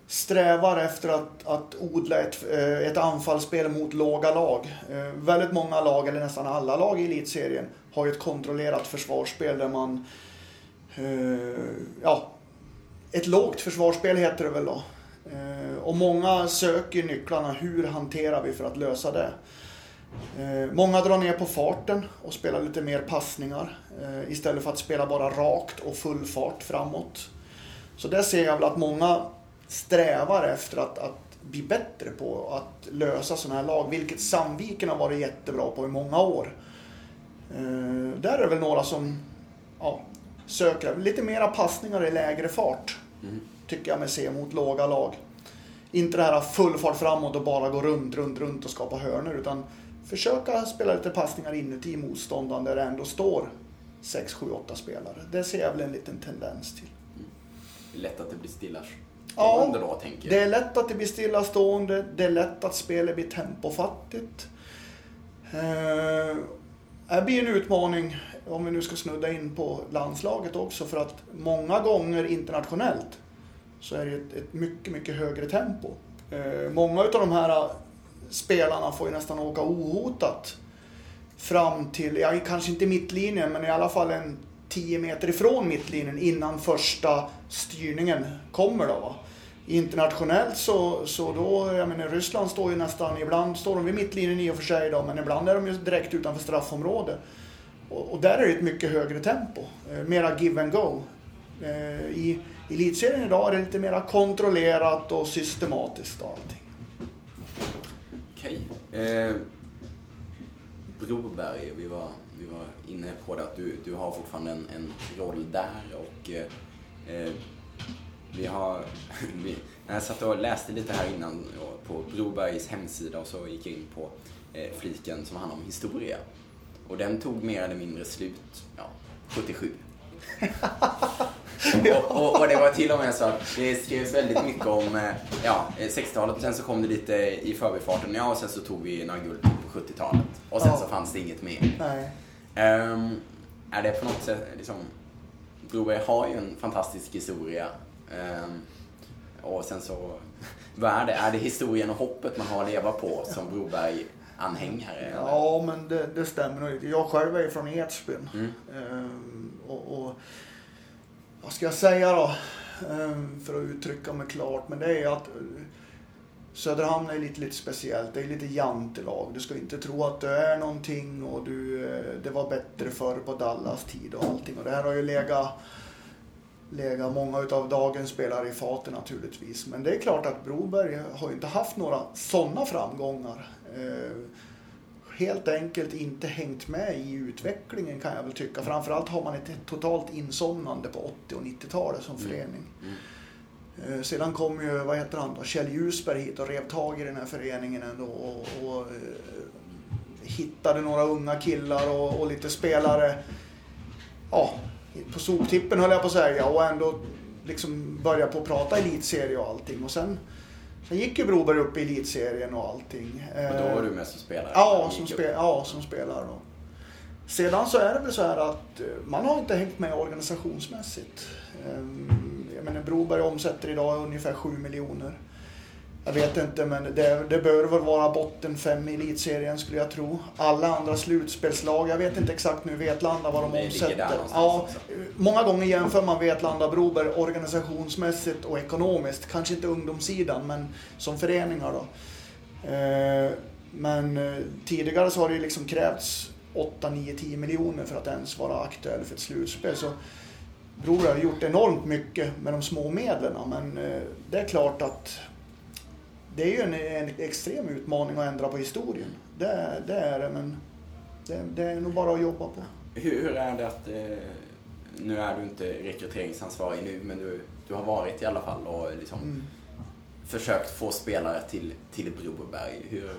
strävar efter att, att odla ett, eh, ett anfallsspel mot låga lag. Eh, väldigt många lag, eller nästan alla lag i elitserien, har ju ett kontrollerat försvarsspel där man... Eh, ja, ett lågt försvarsspel heter det väl då. Och många söker nycklarna, hur hanterar vi för att lösa det? Eh, många drar ner på farten och spelar lite mer passningar eh, istället för att spela bara rakt och full fart framåt. Så där ser jag väl att många strävar efter att, att bli bättre på att lösa sådana här lag, vilket Sandviken har varit jättebra på i många år. Eh, där är det väl några som ja, söker lite mera passningar i lägre fart. Mm. Tycker jag mig se mot låga lag. Inte det här full fart framåt och bara gå runt, runt, runt och skapa hörnor utan försöka spela lite passningar inuti motståndaren där det ändå står 6, 7, 8 spelare. Det ser jag väl en liten tendens till. Mm. Det är lätt att det blir stillastående ja, då, tänker jag. det är lätt att det blir stillastående. Det är lätt att spelet blir tempofattigt. Eh, det blir en utmaning, om vi nu ska snudda in på landslaget också, för att många gånger internationellt så är det ett, ett mycket, mycket högre tempo. Eh, många av de här spelarna får ju nästan åka ohotat fram till, ja kanske inte mittlinjen, men i alla fall en 10 meter ifrån mittlinjen innan första styrningen kommer då. Va? Internationellt så, så då, jag menar Ryssland står ju nästan, ibland står de vid mittlinjen i och för sig då, men ibland är de ju direkt utanför straffområdet. Och, och där är det ett mycket högre tempo, eh, mera give and go. Eh, I elitserien idag är det lite mera kontrollerat och systematiskt och allting. Okej. Eh, Broberg, vi var, vi var inne på det att du, du har fortfarande en, en roll där och eh, eh vi har, vi, när jag satt och läste lite här innan på Brobergs hemsida och så gick jag in på eh, fliken som handlar om historia. Och den tog mer eller mindre slut, ja, 77 och, och, och, det var till och med så att det skrevs väldigt mycket om eh, ja, 60-talet och sen så kom det lite i förbifarten. Ja, och sen så tog vi några guld på 70-talet. Och sen ja. så fanns det inget mer. Um, är det på något sätt, liksom, Broberg har ju en fantastisk historia. Um, och sen så, vad är det? Är det historien och hoppet man har att leva på som Broberg anhängare? Ja, men det, det stämmer nog. Jag själv är från Edsbyn. Mm. Ehm, och, och, vad ska jag säga då? Ehm, för att uttrycka mig klart. Men det är att eh, Söderhamn är lite, lite speciellt. Det är lite jantelag. Du ska inte tro att du är någonting och du, eh, det var bättre förr på Dallas tid och allting. Och det här har ju legat, legat många av dagens spelare i faten naturligtvis. Men det är klart att Broberg har ju inte haft några sådana framgångar. Eh, helt enkelt inte hängt med i utvecklingen kan jag väl tycka. Framförallt har man ett totalt insomnande på 80 och 90-talet som mm. förening. Mm. Mm. Sedan kom ju, vad heter han då, Kjell Ljusberg hit och rev tag i den här föreningen ändå och, och uh, hittade några unga killar och, och, lite spelare, ja, på soptippen höll jag på att säga och ändå liksom börja på att prata elitserie och allting och sen Sen gick ju Broberg upp i elitserien och allting. Och då var du med som spelare? Ja, som, spe, ja, som spelare. Då. Sedan så är det väl så här att eh, man har inte hängt med organisationsmässigt. Ehm, jag menar Broberg omsätter idag ungefär 7 miljoner. Jag vet inte, men det, det bör väl vara botten fem i elitserien skulle jag tro. Alla andra slutspelslag, jag vet inte exakt nu Vetlanda vad de det omsätter. Ja, många gånger jämför man Vetlanda och Broberg organisationsmässigt och ekonomiskt. Kanske inte ungdomssidan, men som föreningar då. Eh, men eh, tidigare så har det liksom krävts 8, 9, 10 miljoner för att ens vara aktuell för ett slutspel. Så Broberg har gjort enormt mycket med de små medlen, men eh, det är klart att det är ju en, en, extrem utmaning att ändra på historien. Det, det är det, men det, det, är nog bara att jobba på. Hur, hur är det att, eh, nu är du inte rekryteringsansvarig nu, men du, du har varit i alla fall och liksom mm. försökt få spelare till, till Broberg. Hur,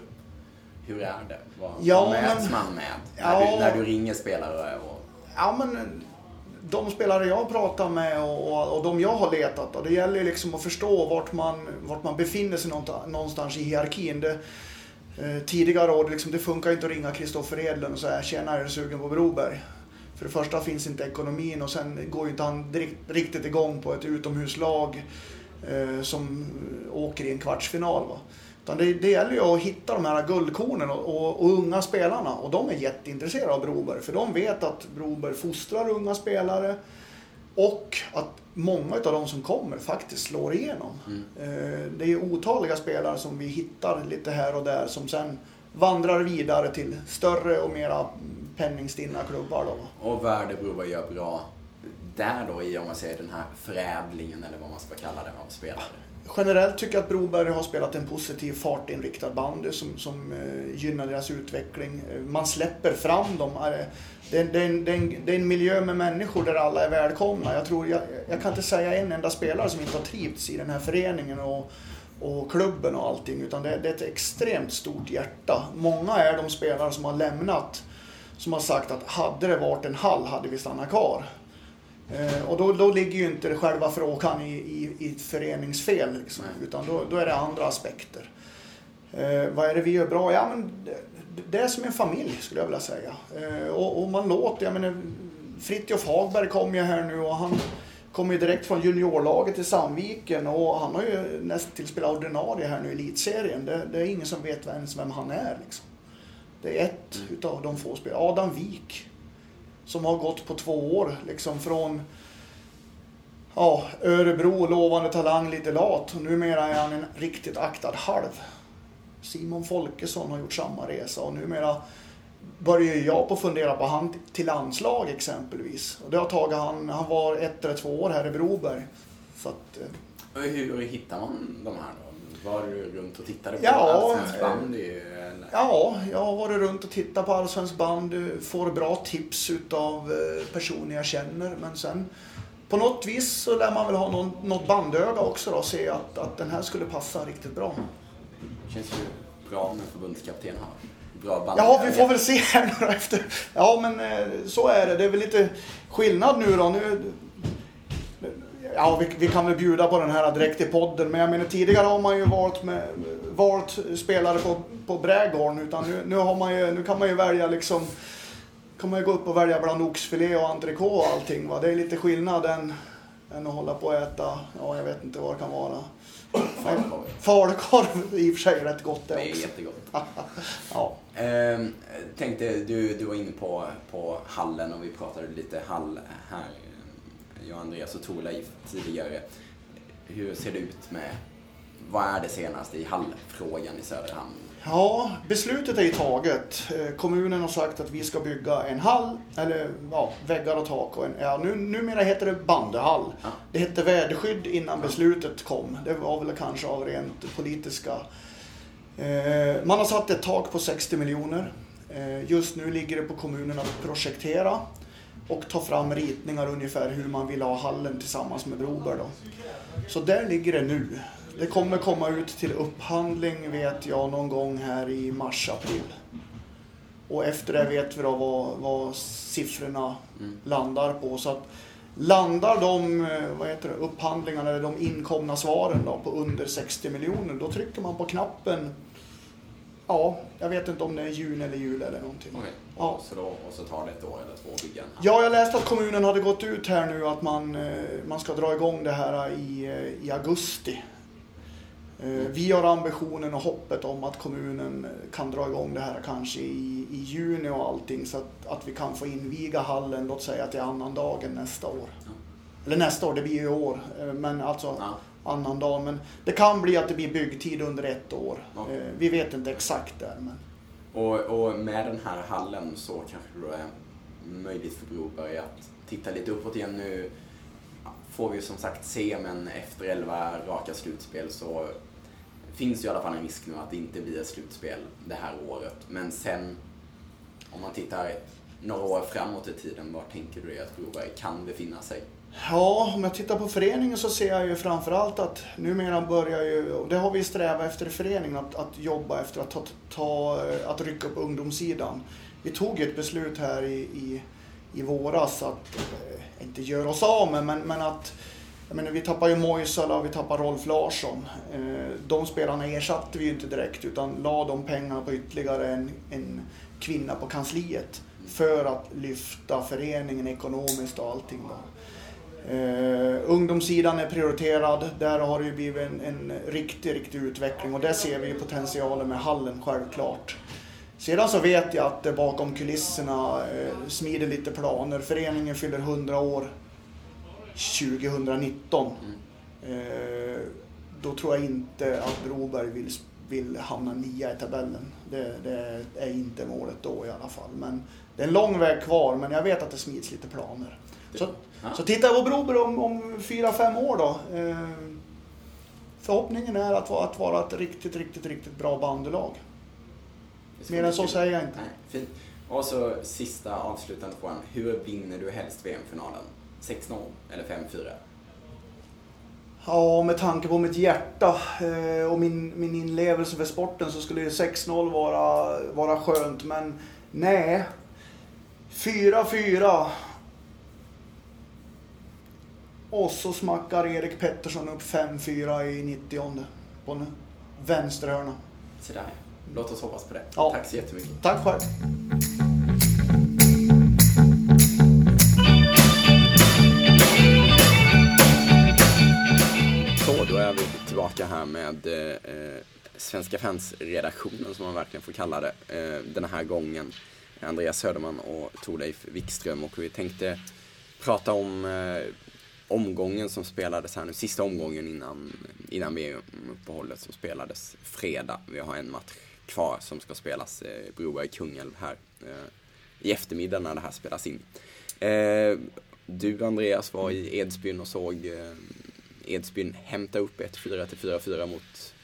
hur är det? Vad, ja, vad möts men, man med när, ja, du, när du ringer spelare? Och... Ja, men de spelare jag pratar med och, och, och de jag har letat, och det gäller liksom att förstå vart man, vart man befinner sig någonstans i hierarkin. Det, eh, tidigare år, liksom, det funkar inte att ringa Kristoffer Edlund och säga “Tjena, är du sugen på Broberg?” För det första finns inte ekonomin och sen går ju inte han riktigt igång på ett utomhuslag eh, som åker i en kvartsfinal. Va? Utan det, det gäller ju att hitta de här guldkornen och, och, och, unga spelarna. Och de är jätteintresserade av Broberg. För de vet att Broberg fostrar unga spelare. Och att många av de som kommer faktiskt slår igenom. Mm. Eh, det är otaliga spelare som vi hittar lite här och där som sen vandrar vidare till större och mera penningstinna klubbar. Då. Och vad är det Broberg gör bra där då i, om man säger den här förädlingen eller vad man ska kalla det, av spelare? Generellt tycker jag att Broberg har spelat en positiv fartinriktad bandy som, som eh, gynnar deras utveckling. Eh, man släpper fram dem. Eh, det är, det, är en, det, är en, det är en miljö med människor där alla är välkomna. Jag, tror, jag, jag kan inte säga en enda spelare som inte har trivts i den här föreningen och, och klubben och allting. Utan det, det är ett extremt stort hjärta. Många är de spelare som har lämnat som har sagt att hade det varit en hall hade vi stannat kvar. Eh, och då, då ligger ju inte själva frågan i, i, i ett föreningsfel, liksom, utan då, då, är det andra aspekter. Eh, vad är det vi gör bra? Ja, men det, det är som en familj skulle jag vilja säga. Eh, och, och, man låter, jag menar, Fritjof Hagberg kom ju här nu och han kom ju direkt från juniorlaget i Sandviken och han har ju nästan till spelat ordinarie här nu i elitserien. Det, det, är ingen som vet ens vem han är. Liksom. Det är ett mm. utav de få spelarna. Adam Wik som har gått på två år. Liksom från ja, Örebro, lovande talang, lite lat. Och numera är han en riktigt aktad halv. Simon Folkesson har gjort samma resa och numera börjar jag på fundera på han till landslag exempelvis. Och det har tagit han, han var ett eller två år här i Broberg. Så att, eh. Hur hittar man de här då? Var du runt och tittade på ja, allsvensk bandy? Ja, jag har varit runt och tittat på allsvensk bandy. Får bra tips utav eh, personer jag känner. Men sen på något vis så lär man väl ha någon, något bandöga också då och se att, att den här skulle passa riktigt bra. Känns ju bra med förbundskapten här. Ja, vi får väl se här nu efter. Ja, men eh, så är det. Det är väl lite skillnad nu då. Nu, Ja, vi, vi, kan väl bjuda på den här direkt i podden. Men jag menar tidigare har man ju valt, med, valt spelare på, på brädgården. Utan nu, nu, har man ju, nu kan man ju välja liksom kan man ju gå upp och välja bland oxfilé och entrecote och allting. Va? Det är lite skillnad än än att hålla på och äta, ja jag vet inte vad det kan vara. Falukorv. Falukorv i och för sig rätt gott det Det är också. jättegott. Ja. Ehm, tänkte, du, du var inne på, på hallen och vi pratade lite hall här, jag, Andreas och Torleif tidigare. Hur ser det ut med, vad är det senaste i hallfrågan i Söderhamn? Ja, beslutet är taget. Eh, Kommunen har sagt att vi ska bygga en hall, eller ja, väggar och tak. Och en, ja, nu, numera heter det bandyhall. Ja. Det hette väderskydd innan beslutet kom. Det var väl kanske av rent politiska... Eh, man har satt ett tak på 60 miljoner. Eh, just nu ligger det på kommunen att projektera och ta fram ritningar ungefär hur man vill ha hallen tillsammans med Broberg. Då. Så där ligger det nu. Det kommer komma ut till upphandling vet jag någon gång här i mars-april. Och efter det vet vi då vad, vad siffrorna Mm. landar på. Så att landar de eh, vad heter det, upphandlingarna eller de inkomna svaren då på under 60 miljoner då trycker man på knappen Ja, jag vet inte om det är juni eller jul eller någonting. Ja. och, så då, och så tar det ett år eller två att bygga? Ja, jag läste att kommunen hade gått ut här nu att man, eh, man ska dra igång det här i, eh, i augusti. Eh, Vi har ambitionen och hoppet om att kommunen kan dra igång det här kanske i, i juni och allting så att, att vi kan få inviga hallen, låt säga till annan dagen nästa år. Ja. Eller nästa år, det blir ju i år, men alltså Ja. Annan dag. Men det kan bli att det blir byggtid under ett år. Okej. Eh, Vi vet inte exakt där. Men... Och, och med den här hallen så kanske det är möjligt för Broberg att titta lite uppåt igen nu. Får vi som sagt se, men efter 11 raka slutspel så finns ju i alla fall en risk nu att det inte blir ett slutspel det här året. Men sen, om man tittar några år framåt i tiden, var tänker du dig att Broberg kan befinna sig? Ja, om jag tittar på föreningen så ser jag ju framförallt att numera börjar ju, och det har vi strävat efter i föreningen, att, att jobba efter att, ta, ta, att rycka upp ungdomssidan. Vi tog ju ett beslut här i, i, i våras att, eh, inte göra oss av med, men, men att jag menar, vi tappar ju Moisala och vi tappar Rolf Larsson. Eh, de spelarna ersatte vi ju inte direkt utan la de pengarna på ytterligare en, en kvinna på kansliet för att lyfta föreningen ekonomiskt och allting. Då. Eh, ungdomssidan är prioriterad. Där har det ju blivit en, en riktig, riktig utveckling och där ser vi ju potentialen med hallen självklart. Sedan så vet jag att det bakom kulisserna eh, smider lite planer. Föreningen fyller 100 år 2019. Eh, då tror jag inte att Broberg vill, vill hamna nia i tabellen. Det, det är inte målet då i alla fall. Men det är en lång väg kvar, men jag vet att det smids lite planer. Så, så tittar jag på Broberg om, om fyra, fem år då. Eh, förhoppningen är att, vara- att vara ett riktigt, riktigt, riktigt bra bandelag. Mer än så kul. säger jag inte. Nej, fint. Och så sista avslutande frågan. Hur vinner du helst VM-finalen? 6-0 eller 5-4? Ja, med tanke på mitt hjärta eh, och min, min inlevelse för sporten så skulle ju 6-0 vara, vara skönt. Men nej. 4-4. Och så smackar Erik Pettersson upp 5-4 i 90 på en vänsterhörna. Så där. Låt oss hoppas på det. Ja. Tack så jättemycket. Tack själv. Så, då är vi tillbaka här med eh, Svenska fans-redaktionen som man verkligen får kalla det eh, den här gången. Andreas Söderman och Torleif Wikström och vi tänkte prata om eh, omgången som spelades här nu, sista omgången innan, innan VM-uppehållet som spelades fredag. Vi har en match kvar som ska spelas eh, Broberg-Kungälv här eh, i eftermiddag när det här spelas in. Eh, du Andreas var i Edsbyn och såg eh, Edsbyn hämta upp 1-4 till 4-4 mot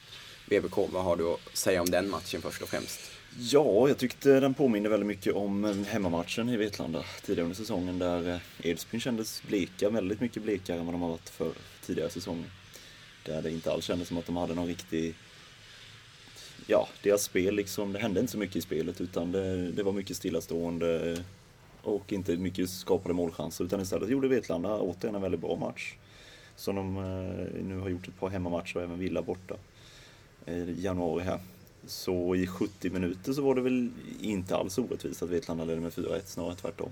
VBK. Vad har du att säga om den matchen först och främst? Ja, jag tyckte den påminner väldigt mycket om hemmamatchen i Vetlanda tidigare under säsongen där eh, Edsbyn kändes bleka, väldigt mycket blekare än vad de har varit för tidigare säsonger. Där det inte alls kändes som att de hade någon riktig Ja, deras spel liksom, det hände inte så mycket i spelet utan det, det var mycket stillastående och inte mycket skapade målchanser utan istället gjorde Vetlanda återigen en väldigt bra match. Som de eh, nu har gjort ett par hemmamatcher och även Villa borta eh, i januari här. Så i 70 minuter så var det väl inte alls orättvist att Vetlanda ledde med 4-1, snarare tvärtom.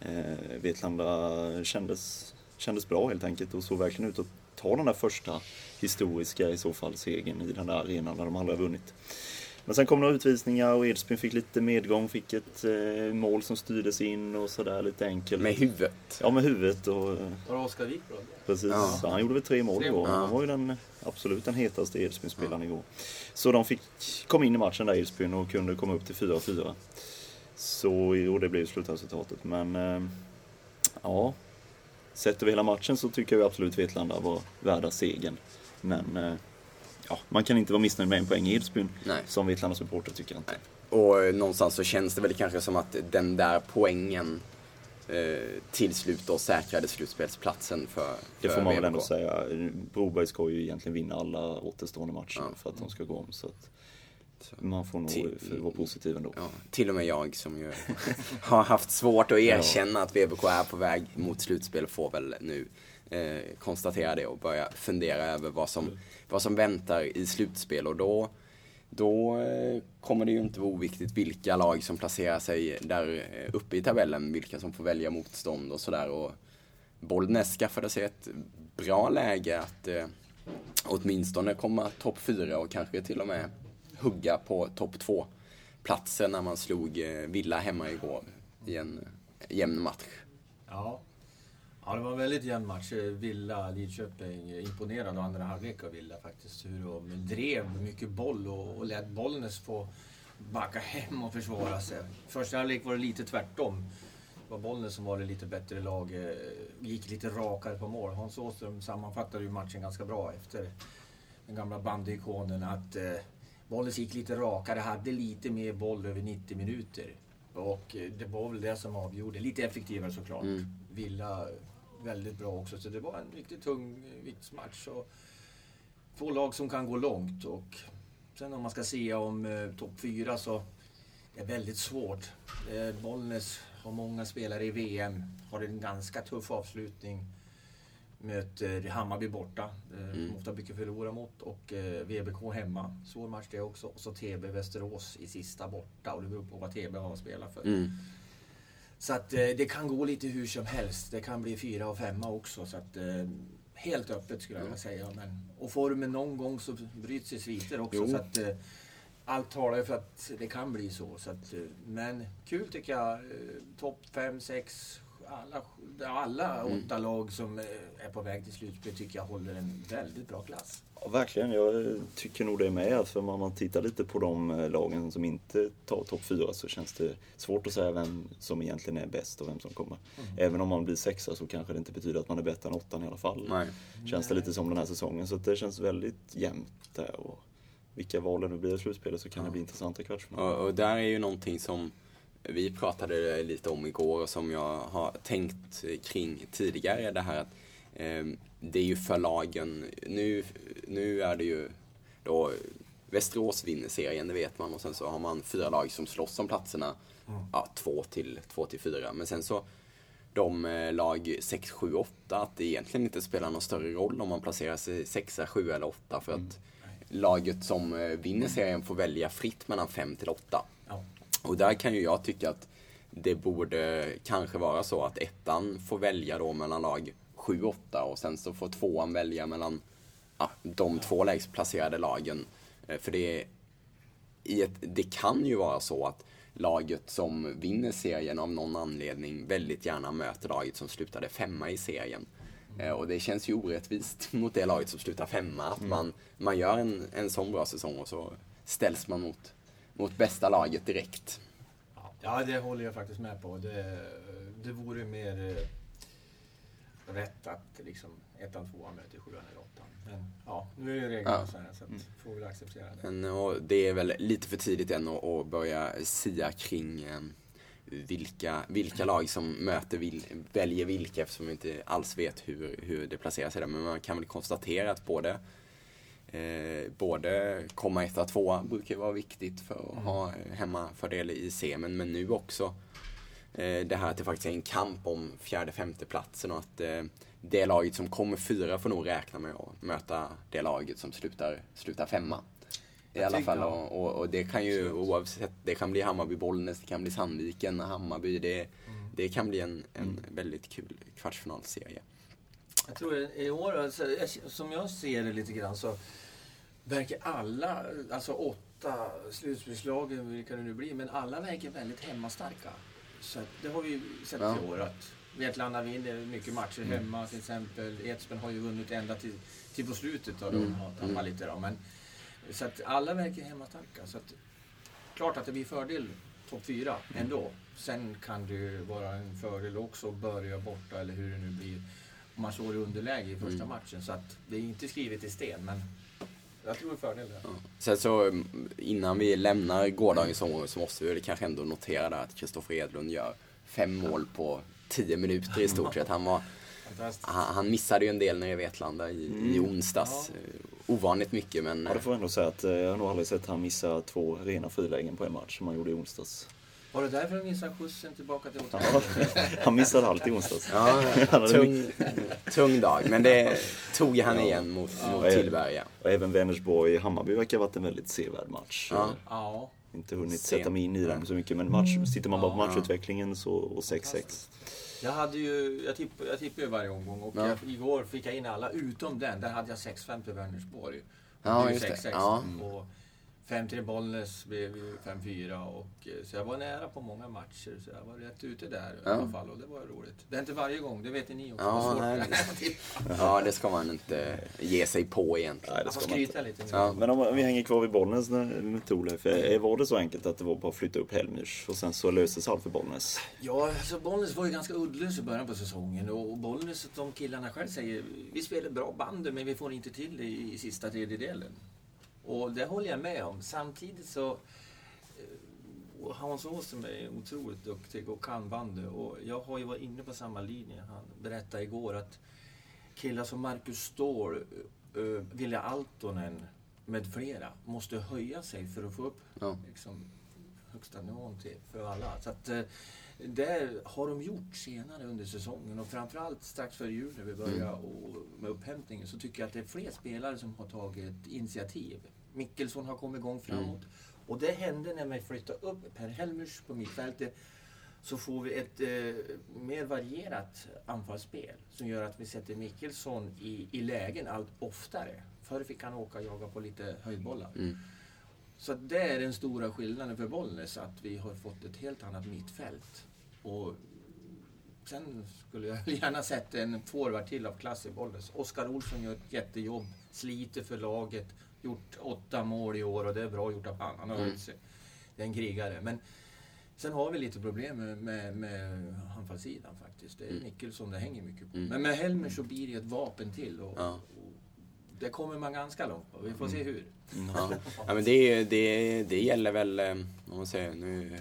Eh, Vetlanda kändes kändes bra helt enkelt och såg verkligen ut att ta den där första historiska i så fall segern i den där arenan där de aldrig har vunnit. Men sen kom några utvisningar och Edsbyn fick lite medgång, fick ett eh, mål som styrdes in och sådär lite enkelt. Med huvudet? Ja, med huvudet. Och, var det Oskar Wik Precis, ja. Han gjorde väl tre mål igår. Ja. Han var ju den absolut den hetaste Edsbyn-spelaren ja. igår. Så de fick kom in i matchen där Edsbyn och kunde komma upp till 4-4. Så, och det blev slutresultatet. Men eh, ja, sett över hela matchen så tycker jag absolut Vetlanda var värda segern. Men eh, ja, man kan inte vara missnöjd med en poäng i Edsbyn. Som Vetlanda supporter tycker jag inte. Nej. Och eh, någonstans så känns det väl kanske som att den där poängen eh, till slut då säkrade slutspelsplatsen för, för Det får man väl ändå säga. Broberg ska ju egentligen vinna alla återstående matcher ja. för att de ska gå om. Så man får nog till, vara positiv ändå. Ja, till och med jag som ju har haft svårt att erkänna ja. att VBK är på väg mot slutspel får väl nu eh, konstatera det och börja fundera över vad som, vad som väntar i slutspel. Och då, då eh, kommer det ju inte vara oviktigt vilka lag som placerar sig där eh, uppe i tabellen, vilka som får välja motstånd och sådär. Bollnäs skaffade sig ett bra läge att eh, åtminstone komma topp fyra och kanske till och med hugga på topp två platsen när man slog eh, Villa hemma igår i en eh, jämn match. Ja, Ja, det var en väldigt jämn match. Villa, Lidköping. Imponerad av andra halvlek av Villa faktiskt. Hur de drev mycket boll och, och lät Bollnäs få backa hem och försvara sig. Första halvlek var det lite tvärtom. Det var Bollnäs som var det lite bättre lag. Eh, gick lite rakare på mål. Hans Åström sammanfattade ju matchen ganska bra efter den gamla bandyikonen. Att eh, Bollnäs gick lite rakare, hade lite mer boll över 90 minuter. Och eh, det var väl det som avgjorde. Lite effektivare såklart. Mm. Villa väldigt bra också. Så det var en riktigt tung viktsmatch. Och två lag som kan gå långt. Och sen om man ska se om eh, topp fyra så det är väldigt svårt. Eh, Bollnäs har många spelare i VM, har en ganska tuff avslutning. Möter Hammarby borta, eh, mm. ofta mycket förlora mot. Och eh, VBK hemma, svår match det också. Och så TB Västerås i sista borta. Och det beror på vad TB har att spela för. Mm. Så att eh, det kan gå lite hur som helst. Det kan bli fyra och femma också. Så att, eh, helt öppet skulle jag vilja säga. Men, och formen någon gång så bryts det sviter också. Så att, eh, allt talar för att det kan bli så. så att, men kul tycker jag. Topp fem, sex, alla, alla mm. åtta lag som är på väg till slutspel tycker jag håller en väldigt bra klass. Ja, verkligen, jag tycker nog det med. För om man tittar lite på de eh, lagen som inte tar topp 4 så känns det svårt att säga vem som egentligen är bäst och vem som kommer. Mm. Även om man blir sexa så kanske det inte betyder att man är bättre än åttan i alla fall. Nej. Känns det lite som den här säsongen. Så det känns väldigt jämnt där. Och vilka val det nu blir i slutspelet så kan ja. det bli intressant i kvartsfinalen. Och, och där är ju någonting som vi pratade lite om igår och som jag har tänkt kring tidigare. Det här att eh, det är ju för lagen. Nu, nu är det ju då Västerås vinner serien, det vet man. Och sen så har man fyra lag som slåss om platserna. Mm. Ja, två till, två till fyra. Men sen så de eh, lag 6, 7, 8, att det egentligen inte spelar någon större roll om man placerar sig 6, 7 eller 8. För mm. att laget som eh, vinner serien får välja fritt mellan 5 till 8. Och där kan ju jag tycka att det borde kanske vara så att ettan får välja då mellan lag 7-8 och sen så får tvåan välja mellan ja, de två lägst placerade lagen. Eh, för det, i ett, det kan ju vara så att laget som vinner serien av någon anledning väldigt gärna möter laget som slutade femma i serien. Mm. Och det känns ju orättvist mot det laget som slutar femma. Att mm. man, man gör en, en sån bra säsong och så ställs man mot, mot bästa laget direkt. Ja, det håller jag faktiskt med på. Det, det vore mer eh, rätt att liksom ettan, tvåan möter sjuan eller åttan. Men ja, nu är ju reglerna ja. så här så att, mm. får vi acceptera det. Men, och det är väl lite för tidigt än att, att börja sia kring eh, vilka, vilka lag som möter vil, väljer vilka eftersom vi inte alls vet hur, hur det placerar sig där. Men man kan väl konstatera att både Eh, både komma etta, tvåa brukar vara viktigt för att mm. ha hemmafördel i semin, men nu också Eh, det här att det faktiskt är en kamp om fjärde, femte platsen och att eh, det laget som kommer fyra får nog räkna med att möta det laget som slutar, slutar femma. I alla fall. Och, och, och, det kan ju oavsett, det kan bli Hammarby-Bollnäs, det kan bli Sandviken, Hammarby. Det, mm. det kan bli en, en mm. väldigt kul kvartsfinalserie. Jag tror i år, alltså, som jag ser det lite grann så verkar alla, alltså åtta slutspelslagen, vilka det nu blir, men alla verkar väldigt hemmastarka. Så det har vi sett ja. i år att Vetlanda vinner mycket matcher mm. hemma till exempel. Edsbyn har ju vunnit ända till, till på slutet och de mm. har tappat mm. lite då. Men, så att alla verkar hemmastarka. Så att, klart att det blir fördel topp fyra mm. ändå. Sen kan det ju vara en fördel också att börja borta eller hur det nu blir. Man slår i underläge i första mm. matchen. Så att det är inte skrivet i sten. Men jag tror fördel det. Ja. Sen så innan vi lämnar gårdagens så, så måste vi kanske ändå notera att Kristoffer Edlund gör fem mål på tio minuter i stort sett. Han, var, han, han, missade ju en del nere i Vetlanda i, mm. i onsdags. Ja. Ovanligt mycket men... Ja, det får jag ändå säga att eh, jag har nog aldrig sett han missa två rena frilägen på en match som han gjorde i onsdags. Var det därför han missade skjutsen tillbaka till hotellet? Ja, han missade alltid onsdags. Ja, tung, tung dag, men det tog han igen mot, ja. mot Tillberga. Och även Vänersborg-Hammarby verkar ha varit en väldigt sevärd match. Ja. ja. Inte hunnit Sen. sätta mig in i den så mycket, men match, sitter man bara på matchutvecklingen så och 6-6. Jag, hade ju, jag, tipp, jag tippar ju varje omgång och jag, igår fick jag in alla utom den. Där hade jag 6-5 till Vänersborg. Ja, just det. 6 -6. Ja. 5-3 Bollnäs blev ju 5-4 och eh, så jag var nära på många matcher så jag var rätt ute där ja. i alla fall och det var roligt. Det är inte varje gång, det vet ni också. Ja, nej, det, ja, det ska man inte ge sig på egentligen. Nej, det ska man skryta lite. Ja. Men om vi hänger kvar vid Bollnäs med Thorleif, var det så enkelt att det var bara att flytta upp Helmers och sen så löstes allt för Bollnäs? Ja, alltså Bollnäs var ju ganska uddlös i början på säsongen och Bollnäs, de killarna själv säger, vi spelar bra band men vi får inte till det i sista tredjedelen. Och det håller jag med om. Samtidigt så eh, Hans Åström är otroligt duktig och kan bandy. Och jag har ju varit inne på samma linje. Han berättade igår att killar som Marcus Ståhl, uh, Vilja Altonen med flera måste höja sig för att få upp ja. liksom, högsta nivån till, för alla. Så att, det har de gjort senare under säsongen och framförallt strax före jul när vi börjar mm. och med upphämtningen så tycker jag att det är fler spelare som har tagit initiativ. Mickelsson har kommit igång framåt. Mm. Och det hände när vi flyttade upp Per Helmers på mittfältet. Så får vi ett eh, mer varierat anfallsspel som gör att vi sätter Mickelsson i, i lägen allt oftare. Förr fick han åka och jaga på lite höjdbollar. Mm. Så det är den stora skillnaden för Bollnäs, att vi har fått ett helt annat mittfält. Och sen skulle jag gärna sett en forward till av klass i Bollnäs. Oskar Olsson gör ett jättejobb, sliter för laget, gjort åtta mål i år och det är bra gjort av han. Han har mm. sig. Det är en krigare. Men sen har vi lite problem med, med, med anfallssidan faktiskt. Det är mm. Det hänger mycket på. Mm. Men med Helmer så blir det ett vapen till. Och, ja. och det kommer man ganska långt på. Vi får se mm. hur. Ja. ja, men det, det, det gäller väl, eh, om man säger, nu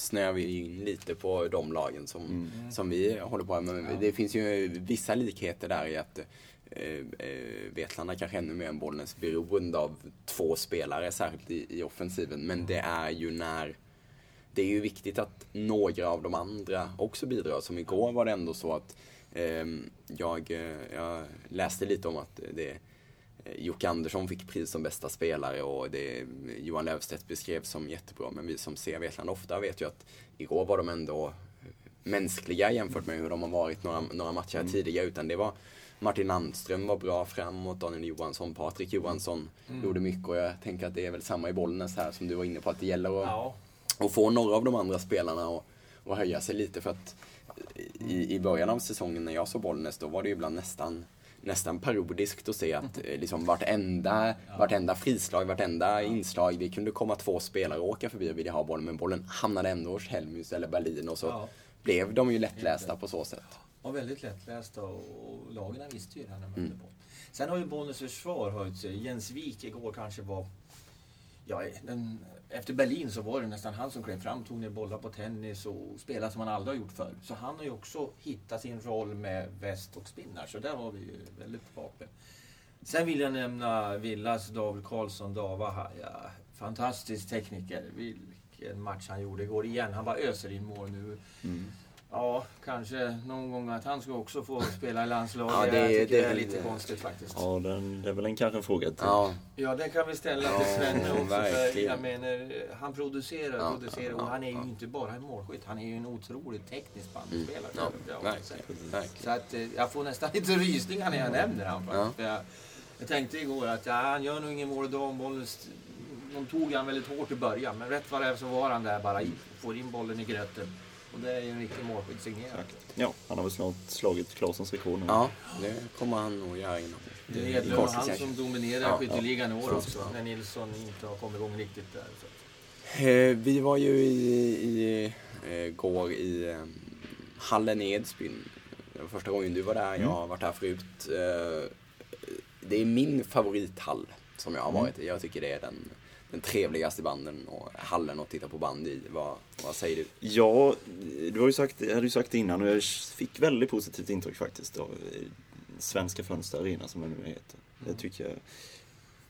snöar vi in lite på de lagen som, mm. som vi håller på med. Men ja. det finns ju vissa likheter där i att eh, eh Vetlanda kanske ännu mer än Bollnäs beroende av två spelare, särskilt i, i offensiven. Men det är ju när det är ju viktigt att några av de andra också bidrar. Som igår var det ändå så att eh, jag, jag läste lite om att det Jocke Andersson fick pris som bästa spelare och det Johan Löfstedt beskrev som jättebra. Men vi som ser Vetlanda ofta vet ju att igår var de ändå mänskliga jämfört med hur de har varit några, några matcher mm. tidigare. Utan det var Martin Landström var bra framåt, Daniel Johansson, Patrik Johansson mm. gjorde mycket och jag tänker att det är väl samma i Bollnäs här som du var inne på. Att det gäller att, ja. att få några av de andra spelarna att, att höja sig lite. För att i, i början av säsongen när jag såg Bollnäs då var det ibland nästan nästan parodiskt att se att eh, liksom vartenda, vartenda frislag, vartenda inslag, det kunde komma två spelare och åka förbi och vilja ha bollen, men bollen hamnade ändå hos Helmus eller Berlin och så ja. blev de ju lättlästa på så sätt. Ja, väldigt lättlästa och lagen visste ju det här när de mm. boll. Sen har ju Bollnäs försvar höjt sig. Jens Wik igår kanske var ja, den efter Berlin så var det nästan han som klev fram, tog ner bollar på tennis och spelade som han aldrig har gjort förr. Så han har ju också hittat sin roll med väst och spinnar, så där har vi ju väldigt vapen. Sen vill jag nämna Villas David Karlsson, Dava. Ja, fantastisk tekniker. Vilken match han gjorde igår igen. Han bara öser in mål nu. Mm. Ja, kanske någon gång att han ska också få spela i landslaget. Ja, det- jag tycker det- det är lite konstigt faktiskt. Ja, den, det är väl en, kanske en fråga till. Ja, Ja, det kan vi ställa till Ja, Svenne också. För jag menar, han producerar Ja, producerar ja, och han är ju ja. inte bara en målskytt. Han är ju en otroligt teknisk mm. bandspelare. ja, Det har jag verkligen. verkligen. Så att eh, jag får nästan lite rysningar när jag nämner han faktiskt. Ja. Jag, jag tänkte igår att ja, han gör nog ingen mål idag om bollen... De tog han väldigt hårt i början, men rätt vad det är så var han där bara får in bollen i gröten. Och det är ju en riktig målskytt signerad. Exakt. Ja, han har väl snart slagit Klasens rekord nu. Ja, det kommer han nog göra inom Det är Edlund och han som dominerar Ja, skytteligan i år ja. också. När Nilsson inte har kommit igång riktigt där. Eh, Vi var ju i, i eh, går i eh, hallen i Edsbyn. Det var första gången du var där. Jag har varit här förut. Eh, Det är min favorithall som jag har varit i. Jag tycker det är den, den trevligaste banden och hallen att titta på band i. Vad, vad säger du? Ja, du har ju sagt, jag hade ju sagt det innan och jag fick väldigt positivt intryck faktiskt av eh, Svenska Fönster Arena som den nu heter. Det tycker jag.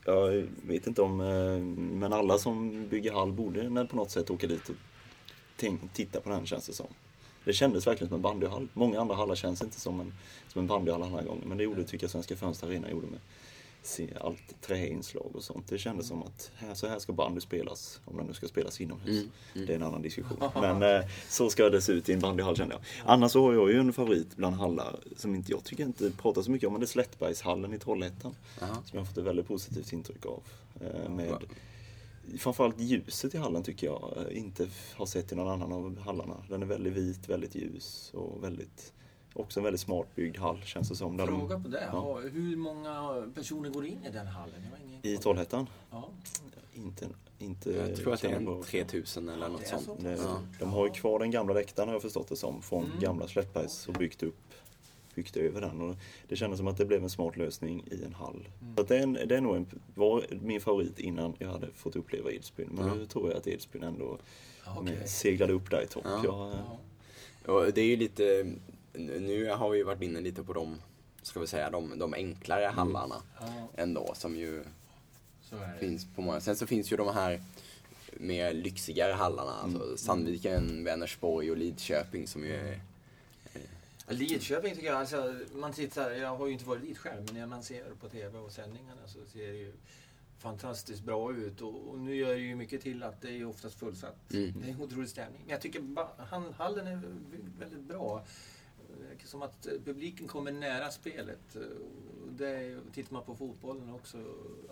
Jag vet inte om, eh, men alla som bygger hall borde på något sätt åka dit och titta på den känns det som. Det kändes verkligen som en bandyhall. Många andra hallar känns inte som en, som en bandyhall den här gången. Men det gjorde, tycker jag, Svenska Fönster Arena gjorde med allt träinslag och sånt. Det kändes som att här, så här ska bandy spelas, om den nu ska spelas inomhus. Mm, mm. Det är en annan diskussion. Men eh, så ska det se ut i en bandyhall känner jag. Annars så har jag ju en favorit bland hallar som inte jag tycker inte pratar så mycket om, men det är Slättbergshallen i Trollhättan. Aha. Som jag har fått ett väldigt positivt intryck av. Eh, med Framförallt ljuset i hallen tycker jag eh, inte har sett i någon annan av hallarna. Den är väldigt vit, väldigt ljus och väldigt, också en väldigt smart byggd hall känns det som. Där de- Fråga på det. Ja. Hur många personer går in i den hallen? Jag har ingen I. Trollhättan? Ja. Inte, inte Jag tror att det är en på- 3000 eller Ja, något sånt. så. Ja. De har ju kvar den gamla läktaren har jag förstått det som, från Mm. gamla Slättbergs och byggt upp byggt över den. Och det kändes som att det blev en smart lösning i en hall. Mm. Så att det, är en, det är nog en, var min favorit innan jag hade fått uppleva Edsbyn. Men Ja. nu tror jag att Edsbyn ändå okej. seglade upp där i topp. Ja. Jag, Ja. Och det är ju lite, nu har vi ju varit inne lite på de, ska vi säga, de, de enklare hallarna Ja, ändå som ju finns på många. Sen så finns ju de här mer lyxigare hallarna, alltså Sandviken, Vänersborg och Lidköping som ju är Lidköping tycker jag, alltså, man tittar, jag har ju inte varit dit själv, men när man ser på TV och sändningarna så ser det ju fantastiskt bra ut. Och, och nu gör det ju mycket till att det är oftast fullsatt. Mm. Det är en otrolig stämning. Men jag tycker ba- han, hallen är väldigt bra. Som att publiken kommer nära spelet. Det är, tittar man på fotbollen också,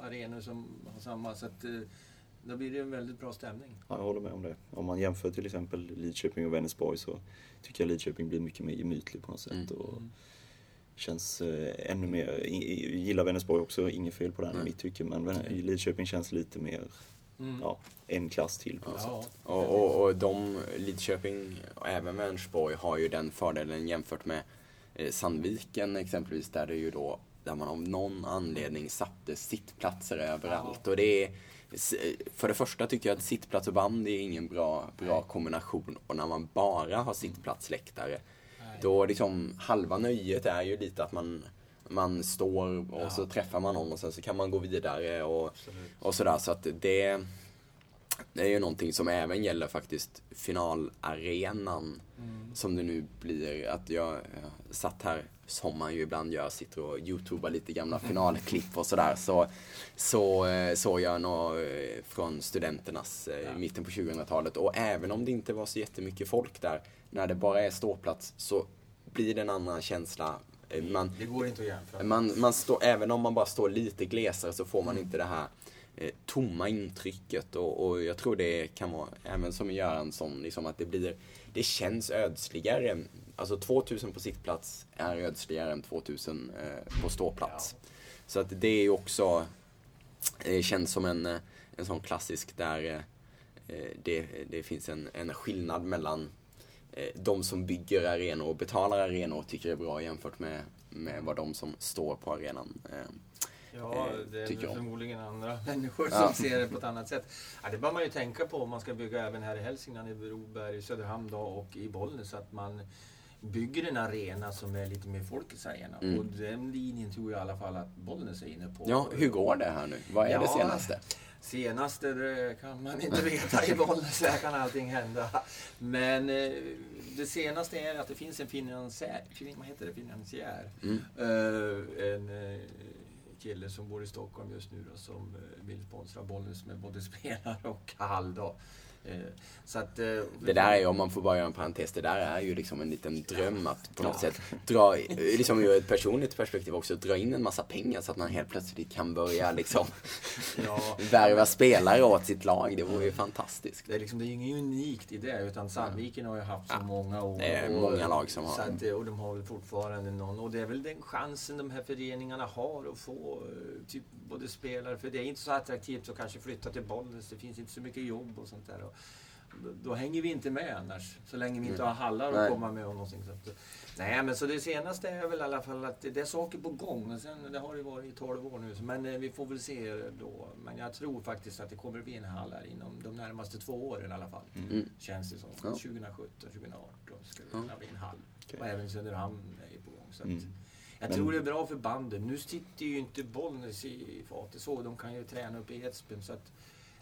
arenor som har samma. Så att, eh, då blir det en väldigt bra stämning. ja, jag håller med om det. Om man jämför till exempel Lidköping och Vänersborg så tycker jag Lidköping blir mycket mer gemytlig på något sätt. Mm. Och känns eh, ännu mer, i- i- gillar Vänersborg också, inget fel på den i Nej. mitt tycke. Men Lidköping känns lite mer, Mm. ja, en klass till på något Ja. sätt. Och, och, och de, Lidköping och även Vänersborg har ju den fördelen jämfört med eh, Sandviken exempelvis där det ju då där man av någon anledning satte sittplatser överallt. Och det är, s- för det första tycker jag att sittplats och band är ingen bra, bra kombination. Och när man bara har sittplatsläktare, Nej. då liksom halva nöjet är ju lite att man, man står och Ja. så träffar man någon och sen så kan man gå vidare och Absolut. och sådär. Så att det, det är ju någonting som även gäller faktiskt finalarenan. Mm. Som det nu blir. Att jag, jag satt här, som man ju ibland gör, sitter och youtubar lite gamla finalklipp och sådär. Så, så eh, såg jag något eh, från studenternas eh, Ja. i mitten på 2000-talet. Och även om det inte var så jättemycket folk där, när det bara är ståplats, så blir det en annan känsla. Eh, Man, Det går inte att jämföra. man, man står, även om man bara står lite glesare så får man inte det här eh, tomma intrycket och, och jag tror det kan vara, även som Göransson, liksom att det blir, det känns ödsligare. Alltså 2000 på sittplats är ödsligare än 2000 eh, på ståplats. Så att det är också, det känns som en, eh, en sån klassisk där eh, eh, det, det finns en, en skillnad mellan eh, de som bygger arenor och betalar arenor och tycker det är bra jämfört med, med vad de som står på arenan eh, Ja, eh, det är förmodligen andra människor Ja. som ser det på ett annat sätt. Ja, det bör man ju tänka på om man ska bygga även här i Hälsingland, i Broberg, Söderhamn då, och i Bollnäs. Att man bygger en arena som är lite mer folkets arena. Mm. Och den linjen tror jag i alla fall att Bollnäs är inne på. Ja, hur går det här nu? Vad är det Ja. senaste? Senaste det kan man inte veta i Bollnäs, där kan allting hända. Men eh, det senaste är att det finns en finansiär, vad heter det, finansiär. Mm. Eh, en eh, kille som bor i Stockholm just nu då, som vill sponsra Bollnäs med både spelare och hall. Då. Eh, att, eh, Det där är, om man får bara göra en parentes, det där är ju liksom en liten dröm att på något sätt dra, liksom ur ett personligt perspektiv också, dra in en massa pengar så att man helt plötsligt kan börja liksom Ja. värva spelare åt sitt lag. Det vore ju fantastiskt. Det är, liksom, det är inget unikt i det, utan Sandviken har ju haft så Ja, många år. det är och- många lag som har att, Och de har väl fortfarande någon. Och det är väl den chansen de här föreningarna har att få eh, typ, både spelare. För det är inte så attraktivt att kanske flytta till Bollnäs. Det finns inte så mycket jobb och sånt där. Och då, då hänger vi inte med annars. Så länge vi inte har hallar att Nej. komma med och någonting. Så att, nej, men så det senaste är väl i alla fall att det är saker på gång. Och sen, det har ju varit i 12 år nu. Men eh, vi får väl se då. Men jag tror faktiskt att det kommer bli en hall här inom de närmaste två åren i alla fall. Mm. Känns det som. Ja. 2017, 2018 ska det kunna bli en hall. Okej. Och även Söderhamn är ju på gång. Så att, Mm. Jag tror det är bra för banden. Nu sitter ju inte Bollnäs i fatet så. De kan ju träna upp i Edsbyn. Så att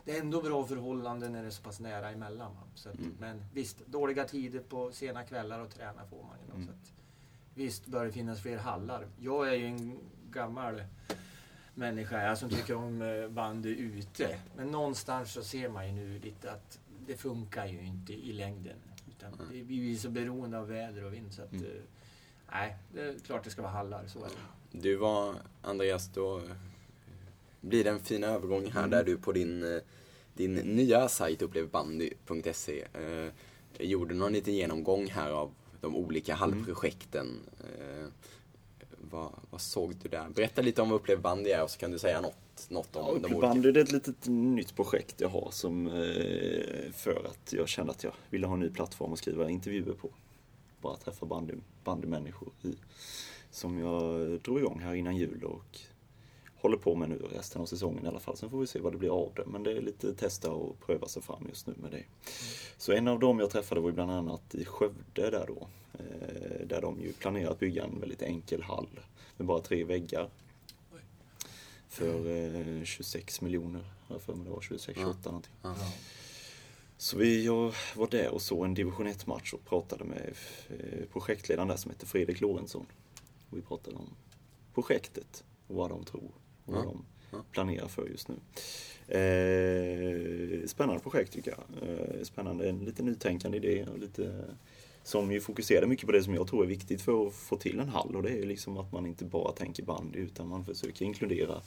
det är ändå bra förhållanden när det är så pass nära emellan. Va? Så att, Mm. Men visst, dåliga tider på sena kvällar och träna får man ju. Mm. Så att, visst bör det finnas fler hallar. Jag är ju en gammal människa jag som tycker om eh, bandy ute. Men någonstans så ser man ju nu lite att det funkar ju inte i längden. Utan Mm. det, ju så beroende av väder och vind så att... Mm. eh, Nej, det är klart det ska vara hallar. Så är det. Du var, Andreas, då blir det en fin övergång här Mm. där du på din, eh, din nya sajt upplevbandy.se eh, gjorde någon liten genomgång här av de olika hallprojekten. Eh, vad, vad såg du där? Berätta lite om vad Upplev bandy är och så kan du säga något, något om de olika. Bandy det är ett litet nytt projekt jag har som, eh, för att jag kände att jag ville ha en ny plattform att skriva intervjuer på. Bara träffa bandy, bandymänniskor i. Som jag drog igång här innan jul och håller på med nu resten av säsongen i alla fall. Sen får vi se vad det blir av det. Men det är lite testa och pröva sig fram just nu med det. Så en av dem jag träffade var ju bland annat i Skövde där då. Eh, där de ju planerar att bygga en väldigt enkel hall med bara tre väggar. Oj. För eh, 26 miljoner, har jag för mig det var 26, 28 någonting. Ja. Så vi, var där och såg en division 1-match och pratade med eh, projektledaren där som heter Fredrik Lorentzon. Och vi pratade om projektet och vad de tror vad Ja. de planerar för just nu. Eh, spännande projekt tycker jag. Eh, spännande, en lite nytänkande idé och lite som ju fokuserar mycket på det som jag tror är viktigt för att få till en hall och det är ju liksom att man inte bara tänker bandy utan man försöker inkludera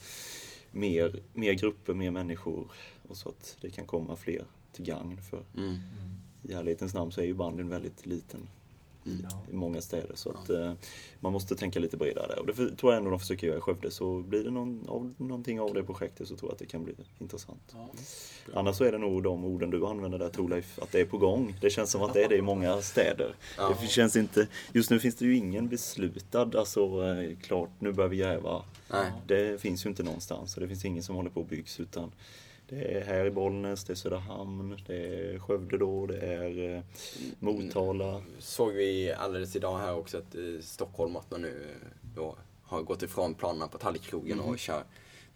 mer, mer grupper, mer människor och så att det kan komma fler till gagn för Mm. i ärlighetens namn så är ju bandyn väldigt liten i, Ja. i många städer. Så att eh, man måste tänka lite bredare. Och det för, tror jag ändå de försöker göra i Skövde. Så blir det någon, av, någonting av det projektet så tror jag att det kan bli intressant. Ja. Annars så är det nog de orden du använder där Torleif, att det är på gång. Det känns som att det är det i många städer. Ja. Det känns inte, just nu finns det ju ingen beslutad, alltså eh, klart nu börjar vi gräva. Nej. Det finns ju inte någonstans och det finns ingen som håller på att byggs utan det är här i Bollnäs, det är Söderhamn, det är Skövde då, det är eh, Motala. Såg vi alldeles idag här också att eh, Stockholm att man nu eh, då har gått ifrån planerna på Tallkrogen och kör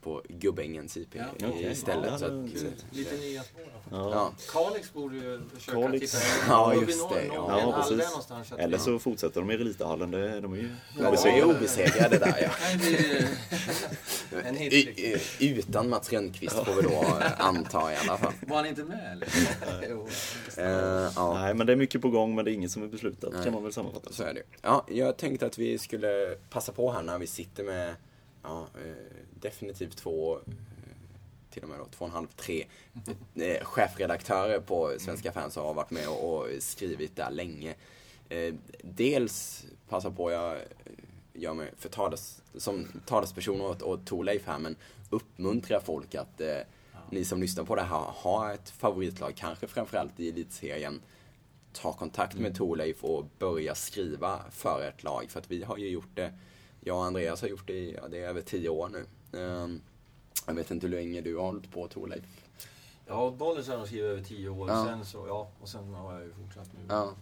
på Gubbängens IP Ja. Okej. istället. Ja, så att, Lite nya spår. då. Ja. ja. Kalix borde ju försöka Kalix. titta Ja, just det, ja. Ja, precis. Eller så fortsätter de i Elithallen, det, de är ju Ja, obesegrade där ja. En hit. Liksom. Utan Mats Rönnqvist får vi då anta i alla fall. Var han inte med eller? Jo. Ja, Nej, men det är mycket på gång men det är inget som är beslutat Nej. kan man väl sammanfatta. så är det. Ja, jag tänkte att vi skulle passa på här när vi sitter med ja, eh, definitivt två, eh, till och med då, två och en halv, tre eh, chefredaktörer på Svenska fans har varit med och, skrivit där länge. Dels passa på, jag gör mig för tales, som talesperson åt, åt Torleif här, men uppmuntra folk att eh, ni som lyssnar på det här har ett favoritlag, kanske framförallt i elitserien. Ta kontakt med Torleif och börja skriva för ett lag. För att vi har ju gjort det, jag och Andreas har gjort det i, ja, det är över tio år nu. Ehm, jag vet inte hur länge du har hållit på Torleif? Ja, Bollnäs har de skrivit över tio år. Ja. Sen så, ja, och sen har jag ju fortsatt nu. Ja. Att,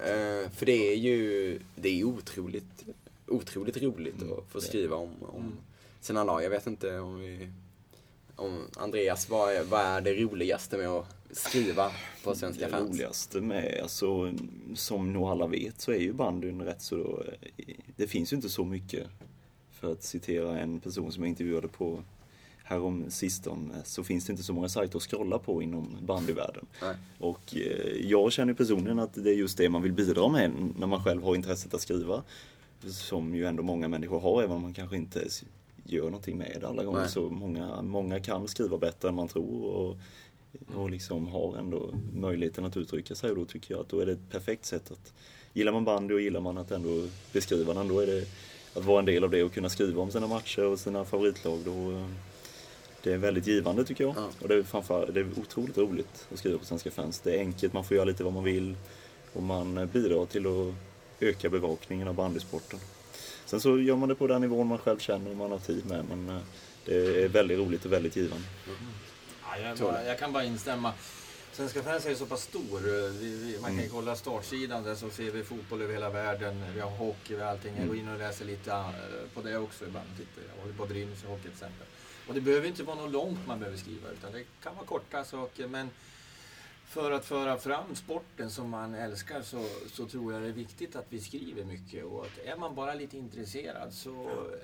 Eh, för det är ju det är otroligt, otroligt roligt Mm, att få skriva om, om Mm. sina lag. Jag vet inte om vi... om Andreas, vad är, vad är det roligaste med att skriva på Svenska det fans? Det roligaste med, alltså, som nog alla vet, så är ju bandyn rätt så... Det finns ju inte så mycket, för att citera en person som jag intervjuade på härom sistone så finns det inte så många sajter att scrolla på inom bandyvärlden. Nej. Och eh, jag känner personligen att det är just det man vill bidra med när man själv har intresset att skriva. Som ju ändå många människor har, även om man kanske inte gör någonting med det alla gånger. Nej. Så många, många kan skriva bättre än man tror och, och liksom har ändå möjligheten att uttrycka sig. Och då tycker jag att då är det ett perfekt sätt att Gillar man bandy och gillar man att ändå beskriva den, då är det att vara en del av det och kunna skriva om sina matcher och sina favoritlag. Då, det är väldigt givande tycker jag. Ja. Och det är, framför, det är otroligt roligt att skriva på Svenska fans. Det är enkelt, man får göra lite vad man vill och man bidrar till att öka bevakningen av bandysporten. Sen så gör man det på den nivån man själv känner och man har tid med. Men eh, det är väldigt roligt och väldigt givande. Ja, jag, bara, jag kan bara instämma. Svenska fans är ju så pass stor. Vi, vi, man kan ju kolla startsidan där så ser vi fotboll över hela världen. Vi har hockey och allting. Jag går in och läser lite eh, på det också ibland. Tittar. Jag håller på Brynäs och hockey till exempel. Och det behöver inte vara något långt man behöver skriva utan det kan vara korta saker. Men för att föra fram sporten som man älskar så, så tror jag det är viktigt att vi skriver mycket. Och att är man bara lite intresserad så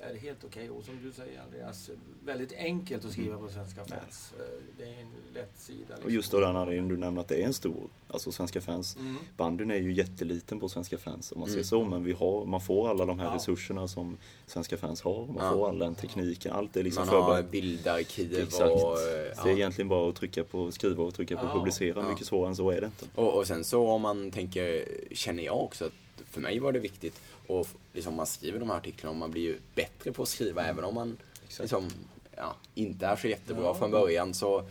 är det helt okej. Och som du säger Andreas, väldigt enkelt att skriva på Svenska fans. Eh, Det är en lätt sida. Liksom. Och just av den anledningen du nämner att det är en stor, alltså Svenska fans. Mm. Bandyn är ju jätteliten på Svenska fans om man Mm. säger så. Men vi har, man får alla de här Ja. resurserna som Svenska fans har. Man Ja. får all den tekniken, allt är liksom Man har förberett. bildarkiv Exakt. och... eh, Det är Ja. egentligen bara att trycka på skriva och trycka på Ja. publicera. Mycket svårare än så är det inte. Och, och sen så om man tänker, känner jag också att för mig var det viktigt och liksom man skriver de här artiklarna och man blir ju bättre på att skriva även om man liksom, ja, inte är så jättebra Ja. från början så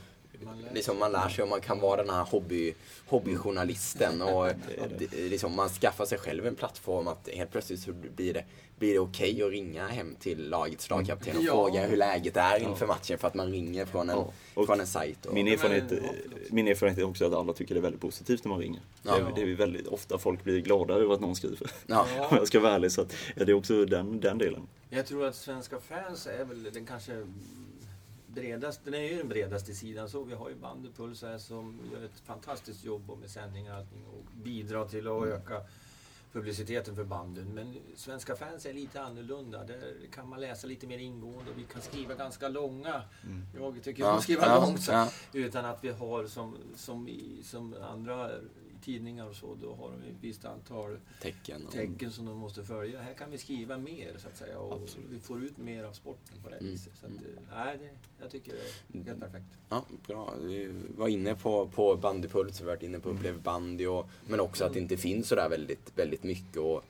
Man lär liksom man lär sig och man kan vara den här hobby, hobbyjournalisten och det. det- liksom man skaffar sig själv en plattform att helt plötsligt så blir det, blir det okej att ringa hem till lagets lagkapten och Ja. fråga hur läget är inför matchen för att man ringer från en, Ja. Och från en sajt. Och, Min erfarenhet, min erfarenhet är också att alla tycker det är väldigt positivt när man ringer. Ja. Det, är, det är väldigt ofta folk blir glada över att någon skriver. ja. Om jag ska vara ärlig. Så att, ja, det är också den, den delen. Jag tror att Svenska fans är väl den kanske bredaste, den är ju den bredaste sidan. Så vi har ju Bandypuls här som gör ett fantastiskt jobb med sändningar och allting och bidrar till att öka publiciteten för banden. Men Svenska fans är lite annorlunda. Där kan man läsa lite mer ingående och vi kan skriva ganska långa. Jag tycker om att skriva ja, långt. Ja. Utan att vi har som, som, i, som andra tidningar och så, då har de ett visst antal Tecken. Och, tecken som de måste följa. Här kan vi skriva mer så att säga och vi får ut mer av sporten på det Mm. viset. Så att, eh, nej, det, jag tycker det är helt perfekt. Ja, bra. Vi var inne på, på bandypuls, vi har varit inne på upplev bandy och, men också att det inte finns så där väldigt, väldigt mycket att,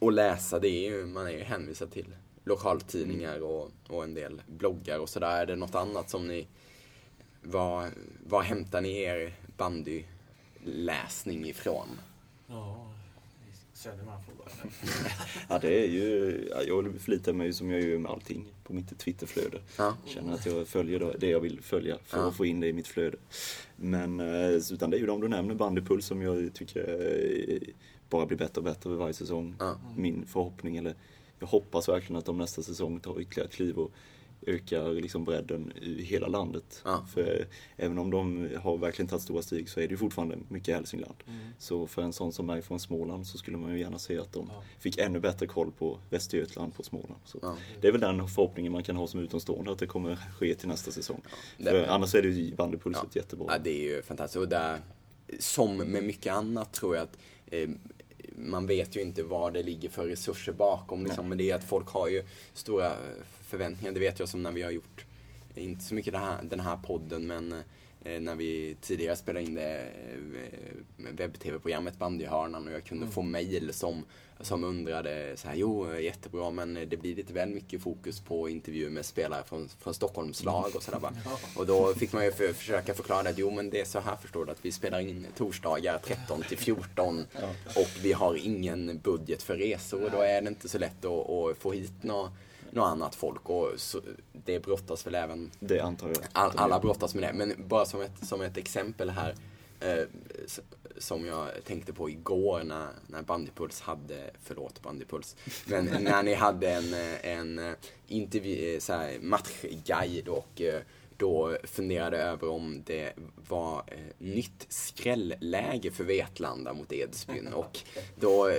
att läsa. Det är ju, man är ju hänvisad till lokaltidningar och, och en del bloggar och sådär. Är det något annat som ni, var, var hämtar ni er bandyläsning ifrån? Ja, Söderman får börja. Ja, det är ju, ja, jag förlitar mig som jag gör med allting på mitt Twitterflöde. Ja. Känner att jag följer det jag vill följa för Ja. att få in det i mitt flöde. Men eh, utan det är ju de du nämner, Bandypuls, som jag tycker eh, bara blir bättre och bättre varje säsong. Ja. Min förhoppning, eller jag hoppas verkligen att de nästa säsong tar ytterligare kliv och ökar liksom bredden i hela landet. Ja. För även om de har verkligen tagit stora steg så är det ju fortfarande mycket Hälsingland. Mm. Så för en sån som mig från Småland så skulle man ju gärna se att de Ja. fick ännu bättre koll på Västergötland på Småland. Så Ja. Det är väl den förhoppningen man kan ha som utomstående att det kommer ske till nästa säsong. det- För annars är det ju bandypulset jättebra. Ja, det är ju fantastiskt. Och där, som med mycket annat tror jag att eh, man vet ju inte vad det ligger för resurser bakom. Liksom. Men det är att folk har ju stora förväntningar. Det vet jag som när vi har gjort, inte så mycket det här, den här podden, men eh, när vi tidigare spelade in det eh, webb-tv-programmet Bandyhörnan och jag kunde få mejl som, som undrade så här, jo jättebra men det blir lite väl mycket fokus på intervjuer med spelare från, från Stockholmslag och sådär bara. Och då fick man ju för, försöka förklara att jo men det är så här förstår du att vi spelar in torsdagar 13 till 14 och vi har ingen budget för resor och då är det inte så lätt att, att få hit något, något annat folk och så, det brottas väl även Det antar jag. All, alla brottas med det. Men bara som ett, som ett exempel här. Eh, som jag tänkte på igår när, när Bandypuls hade, förlåt Bandypuls, men när ni hade en, en intervju, så här, matchguide och då funderade över om det var eh, nytt skrälläge för Vetlanda mot Edsbyn. Och då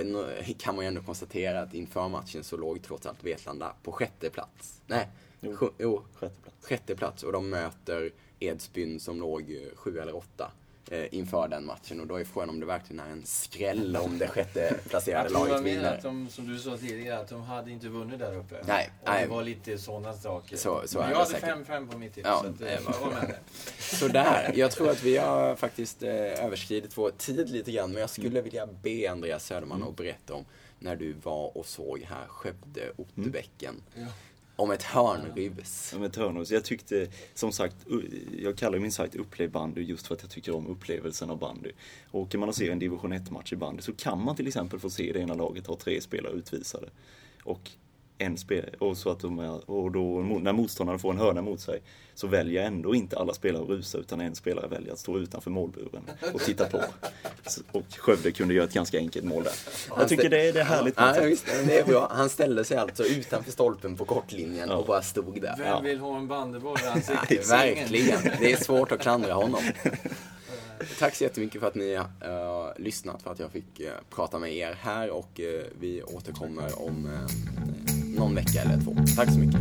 kan man ju ändå konstatera att inför matchen så låg trots allt Vetlanda på sjätte plats. Nej, jo, jo sjätte, plats. sjätte plats. Och de möter Edsbyn som låg sju eller åtta eh, inför den matchen. Och då är frågan om det verkligen är en skräll om det sjätte placerade laget vinner. Att de, som du sa tidigare, att de hade inte vunnit där uppe. Nej. Och det var lite sådana saker. Så, så Men jag hade 5-5 på mitt tips. Ja, så att, eh, var med det. Sådär. Jag tror att vi har faktiskt eh, överskridit vår tid lite grann. Men jag skulle Mm. vilja be Andreas Söderman att berätta om när du var och såg här Skövde Otterbäcken. Ja. Om ett hörnrus. Ja, med Törnros. Jag tyckte, som sagt, jag kallar min sajt Upplev bandy just för att jag tycker om upplevelsen av bandy. Åker man och ser en division 1-match i bandy så kan man till exempel få se det ena laget ha tre spelare utvisade. Och en spelare, och så att de är, och då när motståndaren får en hörna mot sig så väljer ändå inte alla spelare att rusa utan en spelare väljer att stå utanför målburen och titta på. Och Skövde kunde göra ett ganska enkelt mål där. Jag tycker det är, det är härligt. Ja, visst, det är bra. Han ställde sig alltså utanför stolpen på kortlinjen och bara stod där. Vem vill ha en bandyboll i ansiktet? Verkligen. Det är svårt att klandra honom. Tack så jättemycket för att ni har uh, lyssnat, för att jag fick uh, prata med er här och uh, vi återkommer om någon vecka eller två. Tack så mycket.